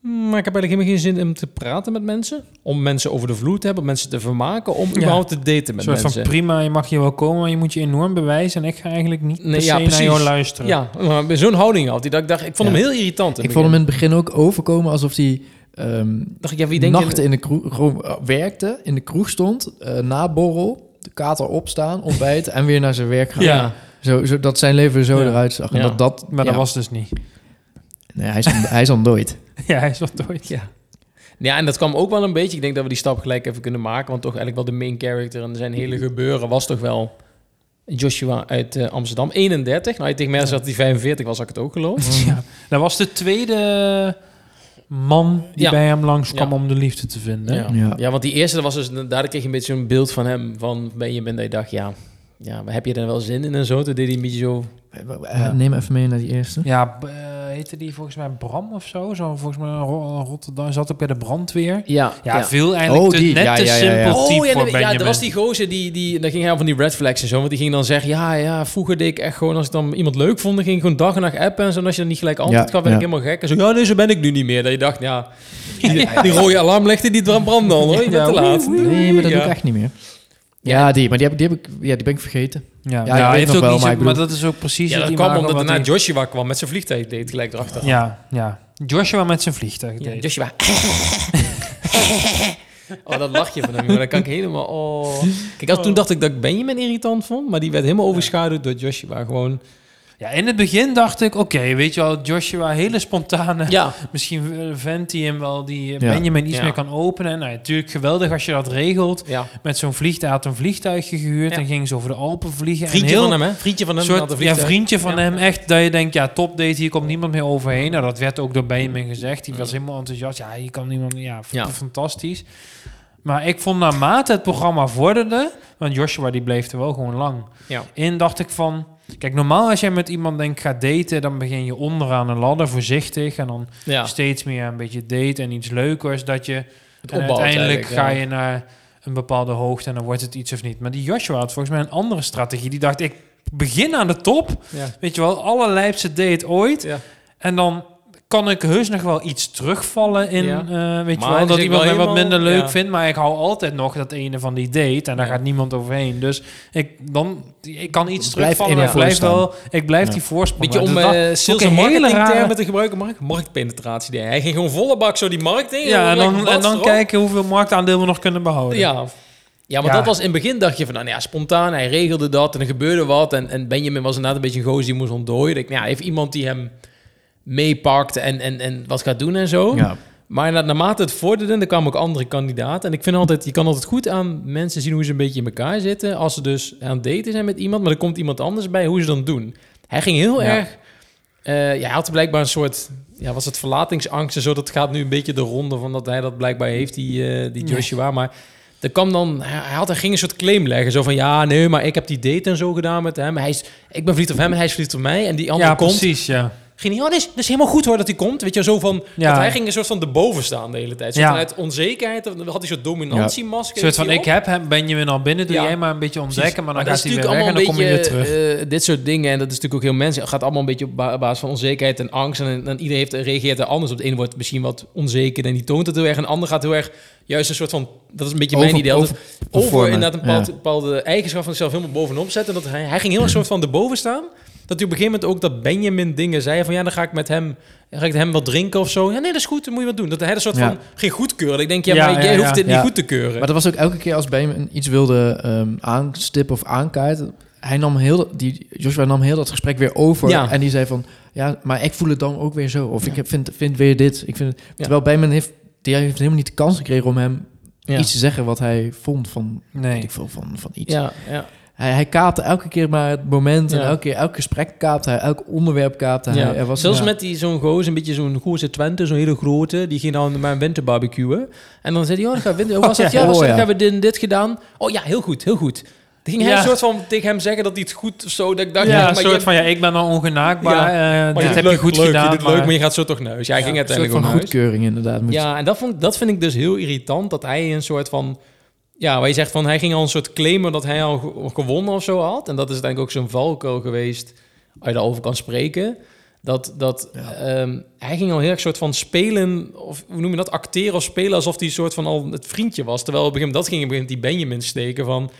Speaker 3: maar ik heb eigenlijk helemaal geen zin om te praten met mensen. Om mensen over de vloer te hebben, om mensen te vermaken, om
Speaker 1: Ja.
Speaker 3: überhaupt te daten met mensen.
Speaker 1: van prima, je mag hier wel komen, maar je moet je enorm bewijzen. En ik ga eigenlijk niet
Speaker 3: Nee,
Speaker 1: per se
Speaker 3: ja,
Speaker 1: naar jou luisteren.
Speaker 3: Ja, maar zo'n houding had hij dat ik dacht, ik vond
Speaker 2: Ja.
Speaker 3: hem heel irritant.
Speaker 2: Ik vond hem in het begin ook overkomen alsof hij ehm,
Speaker 3: dacht ik, ja, wie denk je?
Speaker 2: nachten in de kroeg eh, werkte, in de kroeg stond, eh, na borrel, kater opstaan, ontbijten en weer naar zijn werk gaan.
Speaker 1: Ja.
Speaker 2: Zo, zo, dat zijn leven zo
Speaker 1: Ja.
Speaker 2: eruit zag. En
Speaker 3: Ja.
Speaker 2: dat, dat,
Speaker 1: Maar dat
Speaker 2: ja.
Speaker 1: was dus niet.
Speaker 2: Nee, hij is, hij is ontdooid. (laughs)
Speaker 1: Ja, hij is wat ooit.
Speaker 3: Ja. Ja, en dat kwam ook wel een beetje. Ik denk dat we die stap gelijk even kunnen maken. Want toch eigenlijk wel de main character en zijn hele gebeuren was toch wel Joshua uit eh, Amsterdam. 31. Nou, je tegen mij zegt dat hij 45 was, had ik het ook geloofd.
Speaker 1: Ja. Dat was de tweede man die
Speaker 3: Ja.
Speaker 1: bij hem langskwam
Speaker 3: Ja.
Speaker 1: om de liefde te vinden.
Speaker 3: Ja.
Speaker 2: Ja.
Speaker 3: Ja. want die eerste, dat was dus, daar kreeg je een beetje zo'n beeld van hem. Van Benjamin, dat je dacht, ja, ja, maar heb je er wel zin in en zo? Toen deed hij een beetje zo...
Speaker 2: Eh, Neem even mee naar die eerste.
Speaker 1: Ja, heette die volgens mij Bram of zo? zo volgens mij Ro- Rotterdam. Zat ook bij de brandweer.
Speaker 3: Ja,
Speaker 1: Ja, veel eigenlijk
Speaker 2: Oh,
Speaker 1: te,
Speaker 2: die.
Speaker 1: net
Speaker 2: Ja,
Speaker 1: te
Speaker 2: ja, ja,
Speaker 1: simpel
Speaker 2: ja.
Speaker 1: type
Speaker 3: Oh ja,
Speaker 1: voor
Speaker 3: dat was die gozer die, die, dan ging hij van die red flags en zo, want die ging dan zeggen, ja, ja, vroeger deed ik echt gewoon, als ik dan iemand leuk vond, dan ging ik gewoon dag en nacht appen en zo, en als je dan niet gelijk antwoord
Speaker 2: Ja,
Speaker 3: gaf, werd ik helemaal gek. En zo, ja, nee, zo ben ik nu niet meer. Dat je dacht, ja, die, (laughs) die rode alarm legde die brand al, hoor, je bent
Speaker 1: Ja,
Speaker 3: te laat.
Speaker 2: Nee, maar dat
Speaker 3: Ja.
Speaker 2: doe ik echt niet meer. Ja, die, maar die heb, die, heb ik, ja, die ben ik vergeten.
Speaker 1: Ja,
Speaker 2: ik
Speaker 1: ja,
Speaker 2: weet
Speaker 1: hij heeft
Speaker 2: nog
Speaker 1: ook
Speaker 2: wel,
Speaker 1: niet
Speaker 2: maar
Speaker 1: zo- dat is ook precies
Speaker 3: Ja, dat kwam omdat daarna
Speaker 1: hij-
Speaker 3: Joshua kwam met zijn vliegtuig, deed gelijk erachter.
Speaker 1: Ja, ja. Joshua met zijn vliegtuig.
Speaker 3: Ja,
Speaker 1: deed.
Speaker 3: Joshua. (laughs) (laughs) oh, dat lachje van hem. Dat kan ik helemaal... Oh. Kijk, als, toen dacht ik dat ik Benjamin irritant vond, maar die werd helemaal overschaduwd door Joshua. Gewoon...
Speaker 1: Ja, in het begin dacht ik, oké, weet je wel, Joshua, hele spontane.
Speaker 3: Ja, (laughs)
Speaker 1: Misschien vent die hem wel, die
Speaker 2: Ja.
Speaker 1: Benjamin iets
Speaker 3: Ja.
Speaker 1: meer kan openen. Nou, natuurlijk geweldig als je dat regelt.
Speaker 3: ja.
Speaker 1: Met zo'n vliegtuig, hij had een vliegtuig gehuurd
Speaker 3: Ja.
Speaker 1: en ging ze over de Alpen vliegen.
Speaker 3: Vriendje
Speaker 1: en heel,
Speaker 3: van hem, hè? Vriendje van hem.
Speaker 1: soort, ja, vriendje van
Speaker 3: Ja.
Speaker 1: hem. Echt dat je denkt, ja, top date, hier komt niemand meer overheen. Nou, dat werd ook door Benjamin gezegd. Die was helemaal enthousiast. Ja, hier kan niemand, ja, fantastisch. Maar ik vond naarmate het programma vorderde, want Joshua die bleef er wel gewoon lang
Speaker 3: Ja.
Speaker 1: in, dacht ik van... Kijk, normaal als jij met iemand denkt gaat daten, dan begin je onderaan een ladder, voorzichtig. En dan
Speaker 3: Ja.
Speaker 1: steeds meer een beetje daten en iets leukers. Dat je
Speaker 3: Het
Speaker 1: en
Speaker 3: opbouwt
Speaker 1: uiteindelijk ga
Speaker 3: ja.
Speaker 1: je naar een bepaalde hoogte en dan wordt het iets of niet. Maar die Joshua had volgens mij een andere strategie. Die dacht, ik begin aan de top.
Speaker 3: Ja.
Speaker 1: Weet je wel, allerlijpste het ooit.
Speaker 3: Ja.
Speaker 1: En dan kan ik heus nog wel iets terugvallen in,
Speaker 3: Ja.
Speaker 1: eh, weet je wel, dat
Speaker 3: ik
Speaker 1: iemand mij
Speaker 3: wel
Speaker 1: wat minder leuk
Speaker 3: ja.
Speaker 1: vindt. Maar ik hou altijd nog dat ene van die date en daar
Speaker 3: Ja.
Speaker 1: gaat niemand overheen. Dus ik, dan, ik kan iets
Speaker 2: Blijf
Speaker 1: terugvallen, ik blijf wel, ik blijf
Speaker 2: Ja.
Speaker 1: die voorsprong.
Speaker 3: Beetje om.
Speaker 1: Dus dat-
Speaker 3: sales en marketing
Speaker 1: rare-
Speaker 3: termen te gebruiken, markt, marktpenetratie. deed hij. Hij ging gewoon volle bak zo die markt in.
Speaker 1: Ja, en dan, en dan kijken hoeveel marktaandeel we nog kunnen behouden.
Speaker 3: Ja. Ja, maar
Speaker 1: Ja.
Speaker 3: dat was in het begin dacht je van, nou ja, spontaan, hij regelde dat en er gebeurde wat. En, en Benjamin was inderdaad een beetje een gozer die moest ontdooien. Ik, nou ja, heeft iemand die hem meepakt en, en, en wat gaat doen en zo.
Speaker 2: Ja.
Speaker 3: Maar na, naarmate het vorderde, er kwamen ook andere kandidaten. En ik vind altijd, je kan altijd goed aan mensen zien hoe ze een beetje in elkaar zitten. Als ze dus aan het daten zijn met iemand, maar er komt iemand anders bij, hoe ze dan doen. Hij ging heel
Speaker 2: Ja.
Speaker 3: erg... eh, ja, hij had blijkbaar een soort... Ja, was het verlatingsangst en zo? Dat gaat nu een beetje de ronde van dat hij dat blijkbaar heeft, die, eh, die
Speaker 1: Nee.
Speaker 3: Joshua. Maar er kwam dan... Hij, hij had, hij ging een soort claim leggen. Zo van, ja, nee, maar ik heb die date en zo gedaan met hem. Hij is, ik ben verliefd op hem en hij is verliefd op mij. En die andere
Speaker 1: Ja,
Speaker 3: komt.
Speaker 1: precies, ja.
Speaker 3: Ging hij, dat is, is helemaal goed hoor dat hij komt. Weet je, zo van...
Speaker 1: Ja.
Speaker 3: Dat hij ging een soort van erboven staan de hele tijd. Zo
Speaker 1: Ja.
Speaker 3: vanuit onzekerheid. Dan had hij een soort dominantiemasker.
Speaker 1: Een soort van, ik heb hem, Benjamin al binnen, doe jij maar een beetje ontdekken, maar dan gaat hij weer weg en dan kom
Speaker 3: een
Speaker 1: je weer
Speaker 3: beetje
Speaker 1: terug.
Speaker 3: eh, dit soort dingen. En dat is natuurlijk ook heel mensen. Het gaat allemaal een beetje op ba- basis van onzekerheid en angst. En, en iedereen heeft, reageert er anders op. De ene wordt misschien wat onzeker en die toont het heel erg. En de ander gaat heel erg juist een soort van... Dat is een beetje mijn idee.
Speaker 2: over-
Speaker 3: over inderdaad een bepaald, bepaalde eigenschap van zichzelf helemaal bovenop zetten. Dat hij, hij ging heel erg soort van erboven staan. Dat hij op een gegeven moment ook dat Benjamin dingen zei van ja, dan ga ik met hem, ga ik hem wat drinken of zo. Ja, nee, dat is goed, dan moet je wat doen. Dat hij een soort
Speaker 2: Ja.
Speaker 3: van ging goedkeuren. Ik denk, ja,
Speaker 1: Ja,
Speaker 3: maar
Speaker 1: ja,
Speaker 3: jij
Speaker 1: ja.
Speaker 3: hoeft dit
Speaker 2: Ja.
Speaker 3: niet goed te keuren.
Speaker 2: Maar dat was ook elke keer als Benjamin iets wilde ehm, aanstippen of aankaarten. Hij nam heel, die, Joshua nam heel dat gesprek weer over.
Speaker 3: Ja.
Speaker 2: En die zei van, ja, maar ik voel het dan ook weer zo. Of ik heb- vind, vind weer dit. Ik vind, het-
Speaker 3: Ja.
Speaker 2: Terwijl Benjamin heeft, die heeft helemaal niet de kans gekregen om hem
Speaker 3: ja.
Speaker 2: iets te zeggen wat hij vond van,
Speaker 1: Nee.
Speaker 2: ik veel, van, van iets.
Speaker 3: Ja, ja.
Speaker 2: Hij, hij kaapte elke keer maar het moment en
Speaker 3: Ja.
Speaker 2: elke keer elk gesprek kaapte hij, elk onderwerp kaapte
Speaker 3: Ja.
Speaker 2: hij. Er was,
Speaker 3: Zelfs
Speaker 2: ja.
Speaker 3: met die zo'n gozer, een beetje zo'n gozer Twente, zo'n hele grote, die ging dan maar een winterbarbecuen. En dan zei hij, oh, gaan we winter, hoe (laughs) was
Speaker 2: Oh,
Speaker 3: dat?
Speaker 2: ja.
Speaker 3: Ja, was
Speaker 2: Oh,
Speaker 3: dat?
Speaker 2: ja.
Speaker 3: hebben we dit, en dit gedaan. Oh ja, heel goed, heel goed. Dan ging hij
Speaker 1: Ja.
Speaker 3: een soort van tegen hem zeggen dat hij het goed of zo. Dat ik dacht,
Speaker 1: Ja,
Speaker 3: ja,
Speaker 1: een soort
Speaker 3: je,
Speaker 1: van, ja, ik ben dan ongenaakbaar, eh,
Speaker 3: maar
Speaker 1: dit heb
Speaker 3: leuk,
Speaker 1: je goed
Speaker 3: leuk,
Speaker 1: gedaan,
Speaker 3: Je
Speaker 1: maar...
Speaker 3: leuk, maar je gaat zo toch naar huis. Ja, hij ging
Speaker 2: een soort
Speaker 3: uiteindelijk
Speaker 2: van
Speaker 3: naar
Speaker 2: goedkeuring inderdaad. Moet
Speaker 3: Ja, en dat, vond, dat vind ik dus heel irritant. Dat hij een soort van... Ja, waar je zegt van hij ging al een soort claimen dat hij al ge- gewonnen of zo had. En dat is denk ik ook zo'n valkuil geweest. Als je daarover kan spreken. Dat, dat
Speaker 2: Ja.
Speaker 3: ehm, hij ging al heel erg soort van spelen, of hoe noem je dat, acteren of spelen alsof hij een soort van al het vriendje was. Terwijl op een gegeven moment, dat ging moment die Benjamin steken van,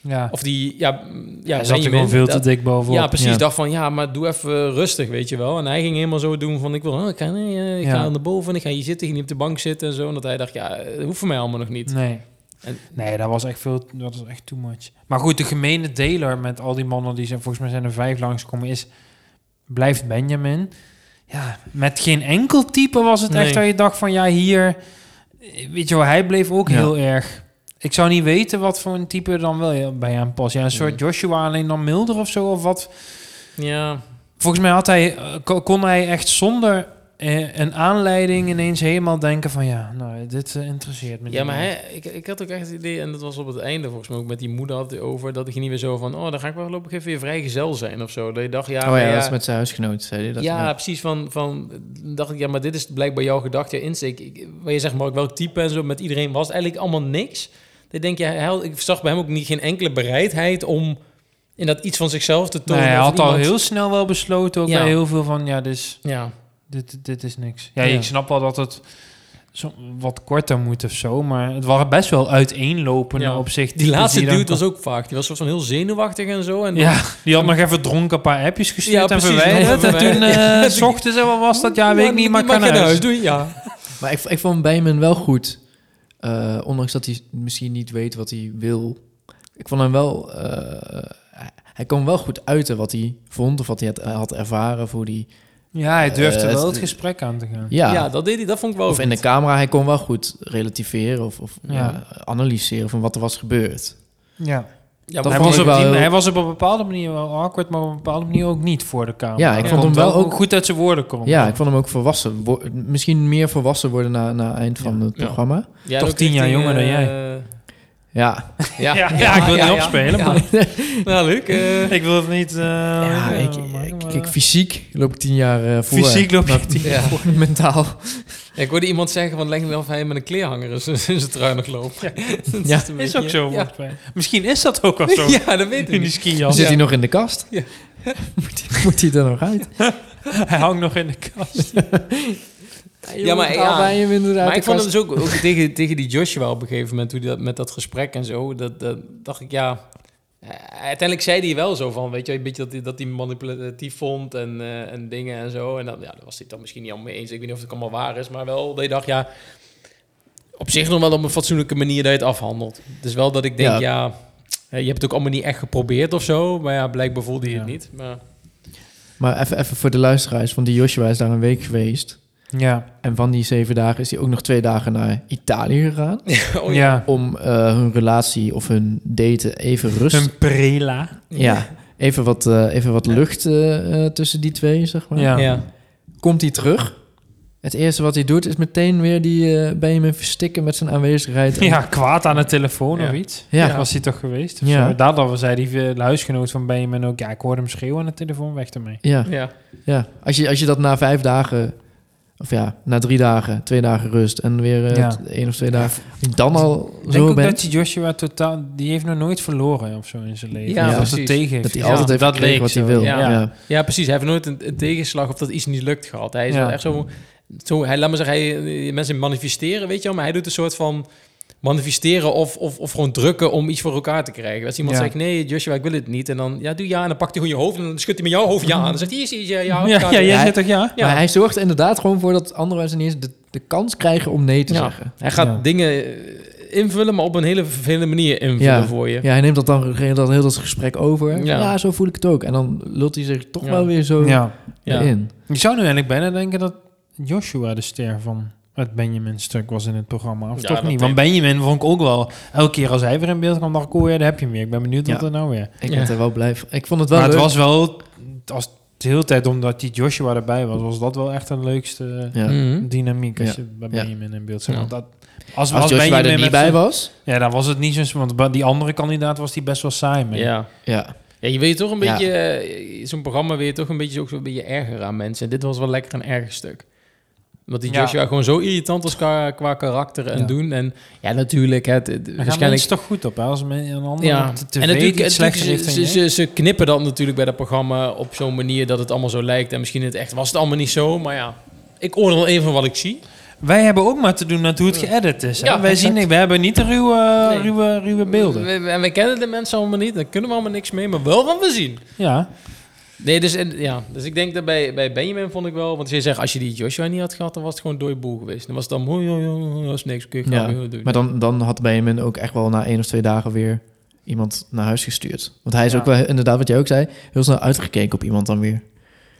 Speaker 1: Ja,
Speaker 3: of die, ja, ja
Speaker 1: hij zat er gewoon veel te dik bovenop.
Speaker 3: ja, precies.
Speaker 2: Ja.
Speaker 3: dacht van, ja, maar doe even rustig, weet je wel. En hij ging helemaal zo doen van, ik wil, oh, ik ga, nee, eh, ik ga naar boven, ik ga hier zitten, ik ga niet op de bank zitten en zo. En dat hij dacht, ja, dat hoeft voor mij allemaal nog niet.
Speaker 1: Nee.
Speaker 3: En-
Speaker 1: nee, dat was echt veel, dat was echt too much. Maar goed, de gemene deler met al die mannen die zijn, volgens mij zijn er vijf langskomen, is, blijft Benjamin. Ja, met geen enkel type was het
Speaker 3: Nee.
Speaker 1: echt waar je dacht van, ja, hier, weet je wel, hij bleef ook
Speaker 2: Ja.
Speaker 1: heel erg. Ik zou niet weten wat voor een type dan wel bij hem past. Ja, een soort Joshua, alleen dan milder of zo, of wat.
Speaker 3: Ja,
Speaker 1: Volgens mij had hij, eh, ko- kon hij echt zonder een aanleiding ineens helemaal denken van ja, nou, dit eh, interesseert me
Speaker 3: ja
Speaker 1: niet
Speaker 3: maar
Speaker 1: meer.
Speaker 3: hij, ik, ik had ook echt het idee, en dat was op het einde volgens mij ook met die moeder had hij over, dat ik niet weer zo van, oh, dan ga ik wel voorlopig even weer vrijgezel zijn of zo. Dat je dacht, ja,
Speaker 2: oh
Speaker 3: maar
Speaker 2: ja,
Speaker 3: ja,
Speaker 2: dat is met zijn huisgenoot, zei hij. Dat
Speaker 3: ja, precies. Van, van, dacht ik, ja, maar dit is blijkbaar jouw gedachte, jouw insteek. Ik, waar je zegt, maar welk type en zo, met iedereen was het eigenlijk allemaal niks. Dan denk je, hij, ik zag bij hem ook niet geen enkele bereidheid om in dat iets van zichzelf te tonen.
Speaker 1: Nee, hij
Speaker 3: of
Speaker 1: had al heel snel wel besloten, ook
Speaker 3: Ja.
Speaker 1: bij heel veel van ja, dus
Speaker 3: Ja,
Speaker 1: dit, dit is niks. Ja,
Speaker 3: Ja.
Speaker 1: ik snap wel dat het zo wat korter moet of zo, maar het waren best wel uiteenlopende
Speaker 3: Ja.
Speaker 1: op zich.
Speaker 3: die laatste
Speaker 1: dan-
Speaker 3: dude was ook vaak. Die was soort van heel zenuwachtig en zo. En dan-
Speaker 1: Ja, die had nog even dronken een paar appjes gestuurd
Speaker 3: Ja,
Speaker 1: en verwijderd. En toen eh, s ochtends en wat was dat? Ja, weet ik niet, maar ik
Speaker 3: mag
Speaker 1: kan
Speaker 3: je
Speaker 1: naar huis.
Speaker 3: doen. Ja. (laughs)
Speaker 2: Maar ik, ik vond Benjamin wel goed. Eh, ondanks dat hij misschien niet weet wat hij wil. Ik vond hem wel... eh, hij- kon wel goed uiten wat hij vond. Of wat hij had, had ervaren. Hoe die...
Speaker 1: Ja, hij durfde
Speaker 2: Eh,
Speaker 1: wel
Speaker 2: het-
Speaker 1: het gesprek aan te gaan.
Speaker 2: Ja,
Speaker 3: Ja. dat deed hij. Dat vond ik wel
Speaker 2: of in de camera. Hij kon wel goed relativeren. Of, of
Speaker 1: Ja.
Speaker 2: ja, analyseren van wat er was gebeurd.
Speaker 1: Ja.
Speaker 3: Ja,
Speaker 2: Dat
Speaker 1: hij, was op,
Speaker 2: wel
Speaker 1: die-
Speaker 2: heel-
Speaker 1: hij was op een bepaalde manier wel awkward, maar op een bepaalde manier ook niet voor de camera.
Speaker 2: Ja, ik
Speaker 1: Hij
Speaker 2: vond hem wel ook-
Speaker 1: goed uit zijn woorden komen.
Speaker 2: Ja, ik vond hem ook volwassen. wo- misschien meer volwassen worden na, na het eind van
Speaker 1: Ja.
Speaker 2: het programma.
Speaker 3: Ja,
Speaker 1: toch tien jaar jonger dan
Speaker 3: eh,
Speaker 1: jij.
Speaker 2: Ja,
Speaker 3: Ja,
Speaker 1: Ja, ja, ik wil het niet opspelen, maar- (laughs)
Speaker 3: Nou, leuk. eh. (laughs)
Speaker 1: Ik wil het niet... eh,
Speaker 2: ja ik, ik, ik- fysiek loop ik tien jaar eh voor.
Speaker 1: Fysiek loop je
Speaker 2: Maar-
Speaker 1: tien
Speaker 3: jaar
Speaker 2: voor. (laughs) Mentaal.
Speaker 3: Ja, ik hoorde iemand zeggen van leg me of hij met een kleerhanger is in zijn trui nog loopt.
Speaker 1: Ja.
Speaker 3: Een
Speaker 1: Is ook zo. Misschien is dat ook wel zo.
Speaker 3: ja, dat weet ik
Speaker 1: In die skijas.
Speaker 2: Zit
Speaker 3: Ja.
Speaker 2: hij nog in de kast?
Speaker 3: Ja.
Speaker 2: moet, hij, moet hij er nog uit?
Speaker 1: Hij hangt nog in de kast.
Speaker 3: Ja, maar ja.
Speaker 2: Bij inderdaad
Speaker 3: Maar ik vond het dus ook, ook tegen, tegen die Joshua op een gegeven moment, hoe die dat, met dat gesprek en zo, dat, dat dacht ik, ja... eh, Uiteindelijk zei hij wel zo van, weet je, een beetje dat hij, dat hij manipulatief vond en, eh, en dingen en zo. En dan, ja, daar was hij dan misschien niet allemaal mee eens. Ik weet niet of het allemaal waar is, maar wel dat je dacht, ja... Op zich nog wel op een fatsoenlijke manier dat je het afhandelt. Dus wel dat ik denk,
Speaker 2: Ja.
Speaker 3: ja... je hebt het ook allemaal niet echt geprobeerd of zo, maar ja, blijkbaar voelde je het niet. Maar,
Speaker 2: Maar even, even voor de luisteraars, want die Joshua is daar een week geweest.
Speaker 1: Ja.
Speaker 2: En van die zeven dagen is hij ook nog twee dagen naar Italië gegaan. (laughs)
Speaker 3: oh
Speaker 1: ja.
Speaker 2: Om eh, hun relatie of hun daten even rust...
Speaker 1: Een prela.
Speaker 2: Ja, even wat, eh, even wat lucht eh, tussen die twee, zeg maar.
Speaker 1: Ja.
Speaker 3: ja.
Speaker 2: Komt hij terug? Het eerste wat hij doet is meteen weer die Benjamin verstikken met zijn aanwezigheid.
Speaker 1: Ja, kwaad aan de telefoon
Speaker 3: Ja.
Speaker 1: of iets.
Speaker 2: Ja.
Speaker 1: Ja. Was hij toch geweest? Of
Speaker 2: Ja.
Speaker 1: ja. Daardoor zei die huisgenoot van Benjamin ook... Ja, ik hoorde hem schreeuwen aan de telefoon, weg ermee.
Speaker 2: Ja,
Speaker 3: ja.
Speaker 2: ja. Als, je, als je dat na vijf dagen, of ja, na drie dagen, twee dagen rust en weer eh,
Speaker 1: Ja.
Speaker 2: één of twee dagen, dan al
Speaker 1: Ik denk
Speaker 2: zo
Speaker 1: ook
Speaker 2: bent.
Speaker 1: dat die Joshua totaal... Die heeft nog nooit verloren of zo in zijn leven.
Speaker 3: Ja,
Speaker 1: dat
Speaker 3: precies.
Speaker 1: er tegen.
Speaker 2: Dat hij
Speaker 1: Ja,
Speaker 2: altijd heeft
Speaker 1: dat leek
Speaker 2: wat hij
Speaker 1: zo.
Speaker 2: wil.
Speaker 3: Ja.
Speaker 2: Ja. Ja.
Speaker 3: Ja, precies. Hij heeft nooit een, een tegenslag of dat iets niet lukt gehad. Hij is
Speaker 1: Ja.
Speaker 3: wel echt zo, zo... Hij, laat maar zeggen, hij, mensen manifesteren, weet je wel. Maar hij doet een soort van manifesteren of, of, of gewoon drukken om iets voor elkaar te krijgen. Als iemand
Speaker 1: Ja.
Speaker 3: zegt, nee, Joshua, ik wil het niet. En dan, ja, doe ja. En dan pakt hij gewoon je hoofd en dan schudt hij met jouw hoofd ja. En dan zegt hij, hier zie je, ja,
Speaker 1: Ja,
Speaker 3: ja,
Speaker 1: ja, jij
Speaker 2: Hij-
Speaker 1: zegt toch ja?
Speaker 3: Ja.
Speaker 2: Maar hij zorgt er inderdaad gewoon voor dat andere mensen niet eens de, de kans krijgen om nee te
Speaker 3: Ja.
Speaker 2: zeggen.
Speaker 3: Hij gaat
Speaker 1: Ja.
Speaker 3: dingen eh, invullen, maar op een hele vervelende manier invullen
Speaker 2: Ja.
Speaker 3: voor je.
Speaker 2: Ja, hij neemt dat dan dat heel dat gesprek over.
Speaker 3: Ja.
Speaker 2: Ja. zo voel ik het ook. En dan lult hij zich toch
Speaker 3: Ja.
Speaker 2: wel weer zo
Speaker 1: Ja.
Speaker 3: Ja.
Speaker 2: in.
Speaker 1: Je zou nu eigenlijk bijna denken dat Joshua de ster van het Benjamin-stuk was in het programma. Of
Speaker 3: Ja,
Speaker 1: toch niet? Want Benjamin vond ik ook wel... Elke keer als hij weer in beeld kwam, dacht ik... Oh ja, daar heb je hem weer. Ik ben benieuwd wat
Speaker 2: Ja.
Speaker 1: er nou weer...
Speaker 2: Ik
Speaker 3: Ja.
Speaker 2: ben er wel blij van. Ik vond het wel
Speaker 1: maar
Speaker 2: leuk.
Speaker 1: het was wel... Als de hele tijd omdat die Joshua erbij was... was dat wel echt de leukste
Speaker 2: ja.
Speaker 3: Mhm.
Speaker 1: dynamiek als
Speaker 2: Ja.
Speaker 1: je bij
Speaker 2: Ja.
Speaker 1: Benjamin in beeld zag.
Speaker 3: Ja.
Speaker 1: Want dat, als,
Speaker 2: Als Joshua er
Speaker 1: Benjamin
Speaker 2: niet bij was.
Speaker 1: Ja, dan was het niet zo... Want bij die andere kandidaat was die best wel saai mee.
Speaker 3: Ja.
Speaker 2: Ja.
Speaker 3: Ja, je weet toch een
Speaker 2: Ja.
Speaker 3: beetje, eh, zo'n programma wil je toch een beetje, ook zo'n beetje erger aan mensen. En dit was wel lekker een erg stuk. Omdat die
Speaker 1: Ja.
Speaker 3: Joshua gewoon zo irritant was qua, qua karakter en
Speaker 1: Ja.
Speaker 3: doen. En ja, natuurlijk, het, het-
Speaker 1: Daar gaan
Speaker 3: waarschijnlijk...
Speaker 1: mensen toch goed op, hè? Als men een ander
Speaker 3: Ja, en natuurlijk,
Speaker 1: heeft
Speaker 3: ze, ze, ze, knippen dat natuurlijk bij dat programma op zo'n manier dat het allemaal zo lijkt. En misschien in het echt was het allemaal niet zo, maar ja. Ik oordeel even van wat ik zie.
Speaker 1: Wij hebben ook maar te doen met hoe het geëdit is. Hè?
Speaker 3: Ja,
Speaker 1: wij,
Speaker 3: exact.
Speaker 1: zien, wij hebben niet de ruwe,
Speaker 3: Nee.
Speaker 1: ruwe, ruwe beelden.
Speaker 3: We- we- En wij kennen de mensen allemaal niet, daar kunnen we allemaal niks mee, maar wel wat we zien.
Speaker 1: Ja,
Speaker 3: Nee, dus, en- ja, dus ik denk dat bij, bij Benjamin vond ik wel... Want je zegt, als je die Joshua niet had gehad, dan was het gewoon dode boel geweest. Dan was het dan, hoi, hoi, hoi, dat is niks, kun je
Speaker 2: Ja,
Speaker 3: doen.
Speaker 2: Maar dan, dan had Benjamin ook echt wel na één of twee dagen weer iemand naar huis gestuurd. Want hij is
Speaker 1: Ja.
Speaker 2: ook wel, inderdaad wat jij ook zei, heel snel uitgekeken op iemand dan weer.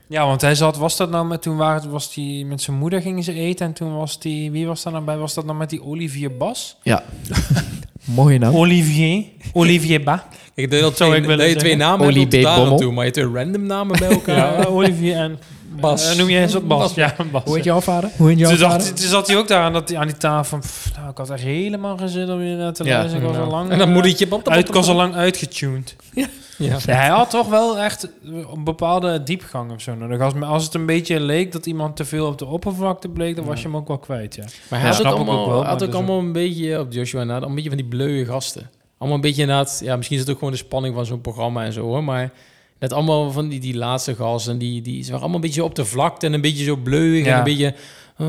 Speaker 1: Ja want hij zat, was dat nou met, toen waren, was die, met zijn moeder gingen ze eten en toen was die, wie was daar nou bij? Was dat nou met die Olivier Bas?
Speaker 2: Ja. (laughs) Mooie naam.
Speaker 1: Olivier, Olivier Ba.
Speaker 3: Ik denk dat,
Speaker 1: Zou
Speaker 3: twee,
Speaker 1: ik willen
Speaker 3: dat je twee namen
Speaker 2: Olie
Speaker 3: hebt tot maar je hebt twee random namen bij elkaar. (laughs)
Speaker 1: Ja, Olivier en
Speaker 3: Bas.
Speaker 1: Eh, noem jij eens wat Bas? Ja, Bas.
Speaker 2: Hoe heet jouw vader? Hoe heet jouw
Speaker 1: Toen,
Speaker 2: vader?
Speaker 1: dacht, toen zat hij ook daar aan, dat, aan die tafel van... pff, nou, ik had er helemaal geen zin om weer naar te
Speaker 2: Ja.
Speaker 1: luisteren. Ik was
Speaker 3: Ja.
Speaker 1: al lang...
Speaker 3: En dan
Speaker 1: eh,
Speaker 3: moedertje...
Speaker 1: uit, ik was al lang uitgetuned.
Speaker 3: Ja.
Speaker 1: Ja, hij had toch wel echt een bepaalde diepgang of zo nodig. Als, als het een beetje leek dat iemand te veel op de oppervlakte bleek, dan was je hem ook wel kwijt, ja.
Speaker 3: Maar hij
Speaker 1: Ja,
Speaker 3: had ook
Speaker 1: snap ik ook
Speaker 3: allemaal,
Speaker 1: wel,
Speaker 3: had ook
Speaker 1: dus
Speaker 3: allemaal een beetje, op Joshua na, een beetje van die bleuwe gasten. Allemaal een beetje inderdaad, ja, misschien is het ook gewoon de spanning van zo'n programma en zo hoor, maar net allemaal van die, die laatste gasten, die, die ze waren allemaal een beetje op de vlakte en een beetje zo bleuig en
Speaker 1: Ja.
Speaker 3: een beetje, uh,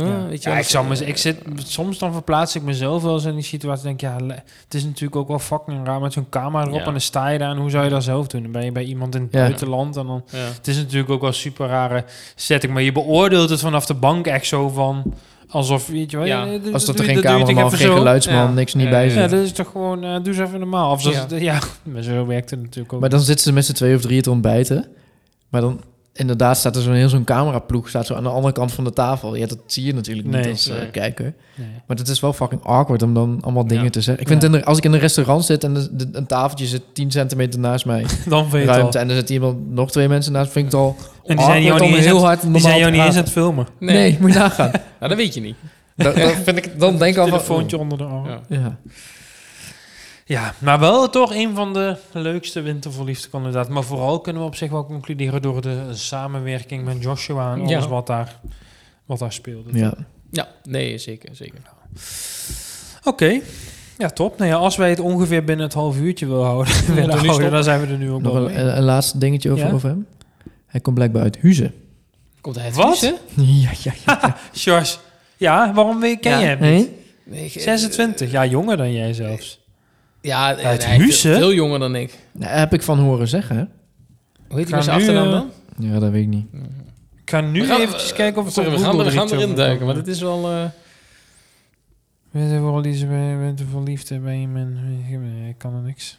Speaker 1: Ja,
Speaker 3: weet je
Speaker 1: ja ik, me, ik zit, soms dan verplaats ik mezelf wel eens in die situatie. Denk ja, het is natuurlijk ook wel fucking raar met zo'n camera erop
Speaker 3: Ja.
Speaker 1: en dan sta je daar en hoe zou je dat zelf doen? Dan ben je bij iemand in het
Speaker 2: Ja.
Speaker 1: buitenland en dan
Speaker 3: ja.
Speaker 1: Het is natuurlijk ook wel een super rare setting, maar je beoordeelt het vanaf de bank echt zo van alsof weet je wel.
Speaker 3: Ja,
Speaker 1: ja,
Speaker 2: Als dat er geen cameraman, geen
Speaker 1: zo?
Speaker 2: geluidsman,
Speaker 3: Ja.
Speaker 2: niks niet
Speaker 3: Ja,
Speaker 2: bij zit.
Speaker 1: Ja, dat is toch gewoon, eh, doe eens even normaal. Of
Speaker 3: ja,
Speaker 1: maar zo werkt het natuurlijk ook.
Speaker 2: Maar dan zitten ze met z'n twee of drie te ontbijten. Maar dan inderdaad staat er zo'n heel zo'n cameraploeg staat zo aan de andere kant van de tafel. Ja, dat zie je natuurlijk niet
Speaker 1: Nee,
Speaker 2: als eh, kijker.
Speaker 1: Nee.
Speaker 2: Maar het is wel fucking awkward om dan allemaal dingen
Speaker 3: Ja.
Speaker 2: te zeggen. Ik vind
Speaker 1: Ja.
Speaker 2: in de- als ik in een restaurant zit en de, de- een tafeltje zit 10 centimeter naast mij, (laughs)
Speaker 1: dan vind je het al.
Speaker 2: en er zit iemand nog twee mensen naast, vind ik het al
Speaker 1: En die zijn jou niet eens
Speaker 2: heel hard
Speaker 1: Die zijn jou niet eens aan het filmen.
Speaker 3: Nee,
Speaker 2: Nee, moet je nagaan. (laughs)
Speaker 3: Nou, dat weet je niet.
Speaker 2: dat, dat vind ik, dan (laughs) denk ik al van...
Speaker 1: Telefoontje onder de arm. Ja.
Speaker 3: Ja.
Speaker 1: Maar wel toch een van de leukste winterverliefde kandidaten. Maar vooral kunnen we op zich wel concluderen door de samenwerking met Joshua en alles
Speaker 3: Ja.
Speaker 1: wat daar, wat daar speelde.
Speaker 2: Ja.
Speaker 3: Ja, nee, zeker, zeker.
Speaker 1: Oké. Ja, top. Nou ja, als wij het ongeveer binnen het half uurtje willen houden, (laughs) willen houden
Speaker 3: stoppen.
Speaker 1: dan zijn we er nu ook
Speaker 2: Nog
Speaker 1: wel
Speaker 2: een, een laatste dingetje over,
Speaker 1: Ja?
Speaker 2: over hem. Hij komt blijkbaar uit Huizen.
Speaker 3: Komt hij het
Speaker 1: Wat?
Speaker 3: Huizen? (laughs)
Speaker 2: ja, ja, ja.
Speaker 1: Sjors, (laughs) ja, waarom weet- ken
Speaker 3: Ja.
Speaker 1: je hem niet?
Speaker 2: Nee?
Speaker 3: Nee, ik-
Speaker 1: 26, ja, jonger dan jij zelfs.
Speaker 3: Ja,
Speaker 1: Uit
Speaker 3: nee, veel-
Speaker 1: Huizen?
Speaker 3: Veel jonger dan ik.
Speaker 2: Nou, heb ik van horen zeggen, hè?
Speaker 3: Hoe heet met zijn achternaam
Speaker 1: eh,
Speaker 3: dan?
Speaker 2: Ja, dat weet ik niet.
Speaker 1: Ik ga nu
Speaker 3: gaan-
Speaker 1: eventjes kijken of het
Speaker 3: Sorry,
Speaker 1: op
Speaker 3: we gaan, er- we
Speaker 1: er
Speaker 3: erin duiken, maar het is wel... eh,
Speaker 1: Weet je vooral die bent er verliefd bij je man. Ik kan er niks.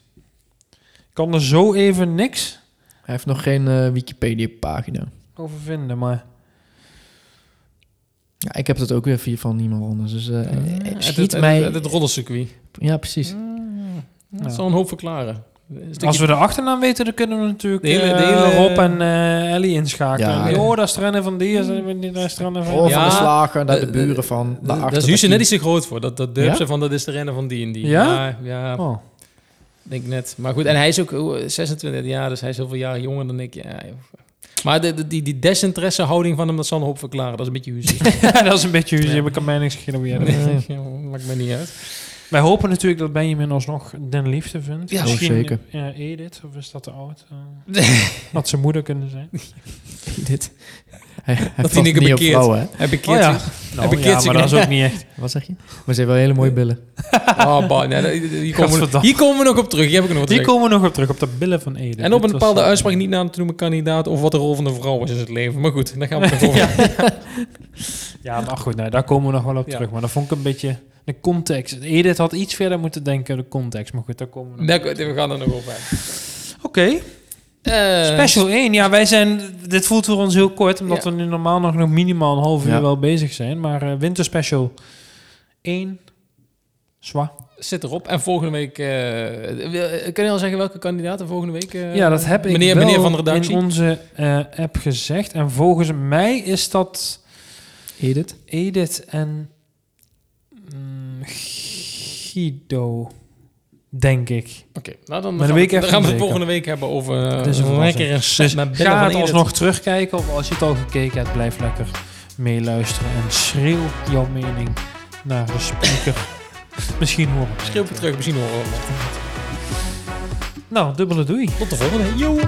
Speaker 1: Ik kan er zo even niks
Speaker 2: Hij heeft nog geen eh, Wikipedia-pagina.
Speaker 1: over vinden, maar...
Speaker 2: Ja, ik heb dat ook weer via van niemand anders. Dus eh,
Speaker 3: het-
Speaker 2: schiet
Speaker 3: het,
Speaker 2: mij...
Speaker 3: Het, het roddelcircuit.
Speaker 2: ja, precies.
Speaker 3: Dat
Speaker 1: Ja.
Speaker 3: zal een hoop verklaren. Stukje-
Speaker 1: Als we de achternaam weten, dan kunnen we natuurlijk
Speaker 3: De hele-
Speaker 1: eh,
Speaker 3: de hele-
Speaker 1: Rob en eh, Ellie inschakelen.
Speaker 2: Ja.
Speaker 1: Ja. Oh, dat is rennen van die, dat is rennen van...
Speaker 2: Of
Speaker 3: Ja,
Speaker 2: van de slager naar de buren van.
Speaker 3: D-
Speaker 2: daarachter
Speaker 3: Daar is Huizen net iets te groot voor. Dat, dat durf
Speaker 2: Ja?
Speaker 3: ze van, dat is de renner van die en die.
Speaker 1: Ja?
Speaker 3: Ja, ja,
Speaker 1: Oh.
Speaker 3: denk net. Maar goed, en hij is ook oh, 26 jaar, dus hij is zoveel jaar jonger dan ik. Ja, maar de, de- die, die desinteresse houding van hem, dat zal een hoop verklaren. Dat is een beetje Huizen. (laughs)
Speaker 1: dat is een beetje...
Speaker 3: Ja.
Speaker 1: Je kan mij niks (laughs)
Speaker 3: ja, maakt mij niet uit.
Speaker 1: Wij hopen natuurlijk dat Benjamin alsnog den liefde vindt.
Speaker 3: Ja,
Speaker 1: Misschien
Speaker 2: oh, zeker.
Speaker 1: Ja, Edith, of is dat te oud? Eh, (laughs) had zijn moeder kunnen zijn. (laughs)
Speaker 2: Dit. Hij, hij
Speaker 3: hij niet
Speaker 2: niet op
Speaker 3: bekeerd.
Speaker 2: vrouwen, hè?
Speaker 3: Heb ik
Speaker 1: Oh ja.
Speaker 3: Kids
Speaker 1: maar dat is ook niet echt. (laughs)
Speaker 2: Wat zeg je? Maar ze heeft wel hele mooie billen.
Speaker 3: Oh, bah, nee, hier, komen we,
Speaker 1: Gadverdamme.
Speaker 3: hier komen we nog op terug. Hier heb ik nog
Speaker 1: komen we nog op terug, op de billen van Edith.
Speaker 3: En op een
Speaker 1: was,
Speaker 3: bepaalde
Speaker 1: eh,
Speaker 3: uitspraak niet na te noemen kandidaat of wat de rol van de vrouw is in het leven. Maar goed, daar gaan we het nog over.
Speaker 1: Ja, maar goed, nou, daar komen we nog wel op
Speaker 3: Ja.
Speaker 1: terug. Maar dat vond ik een beetje de context. Edith had iets verder moeten denken, de context. Maar goed, daar komen we nog
Speaker 3: we gaan er nog over.
Speaker 1: Oké,
Speaker 3: Eh,
Speaker 1: special 1. Ja, wij zijn... Dit voelt voor ons heel kort, omdat
Speaker 3: Ja.
Speaker 1: we nu normaal nog, nog minimaal een half uur
Speaker 2: Ja.
Speaker 1: wel bezig zijn. Maar eh winterspecial 1. Zwa.
Speaker 3: Zit erop. En volgende week... eh, wil- kun je al zeggen welke kandidaten volgende week... eh,
Speaker 1: Ja, dat heb ik
Speaker 3: meneer,
Speaker 1: wel
Speaker 3: meneer van de redactie.
Speaker 1: in onze eh, app gezegd. En volgens mij is dat
Speaker 2: Edith?
Speaker 1: Edith en Guido, denk ik.
Speaker 3: Oké, nou dan,
Speaker 1: Maar
Speaker 3: gaan,
Speaker 1: dan weet
Speaker 3: we, dan gaan we het volgende week hebben over
Speaker 1: is een verrassing.
Speaker 3: lekker een set
Speaker 1: Dus ga het alsnog terugkijken of als je het al gekeken hebt, blijf lekker meeluisteren en schreeuw jouw mening naar de speaker. (laughs) Misschien horen we.
Speaker 3: Schreeuw het terug, misschien horen we.
Speaker 1: Nou, dubbele doei.
Speaker 3: Tot de volgende. Yo!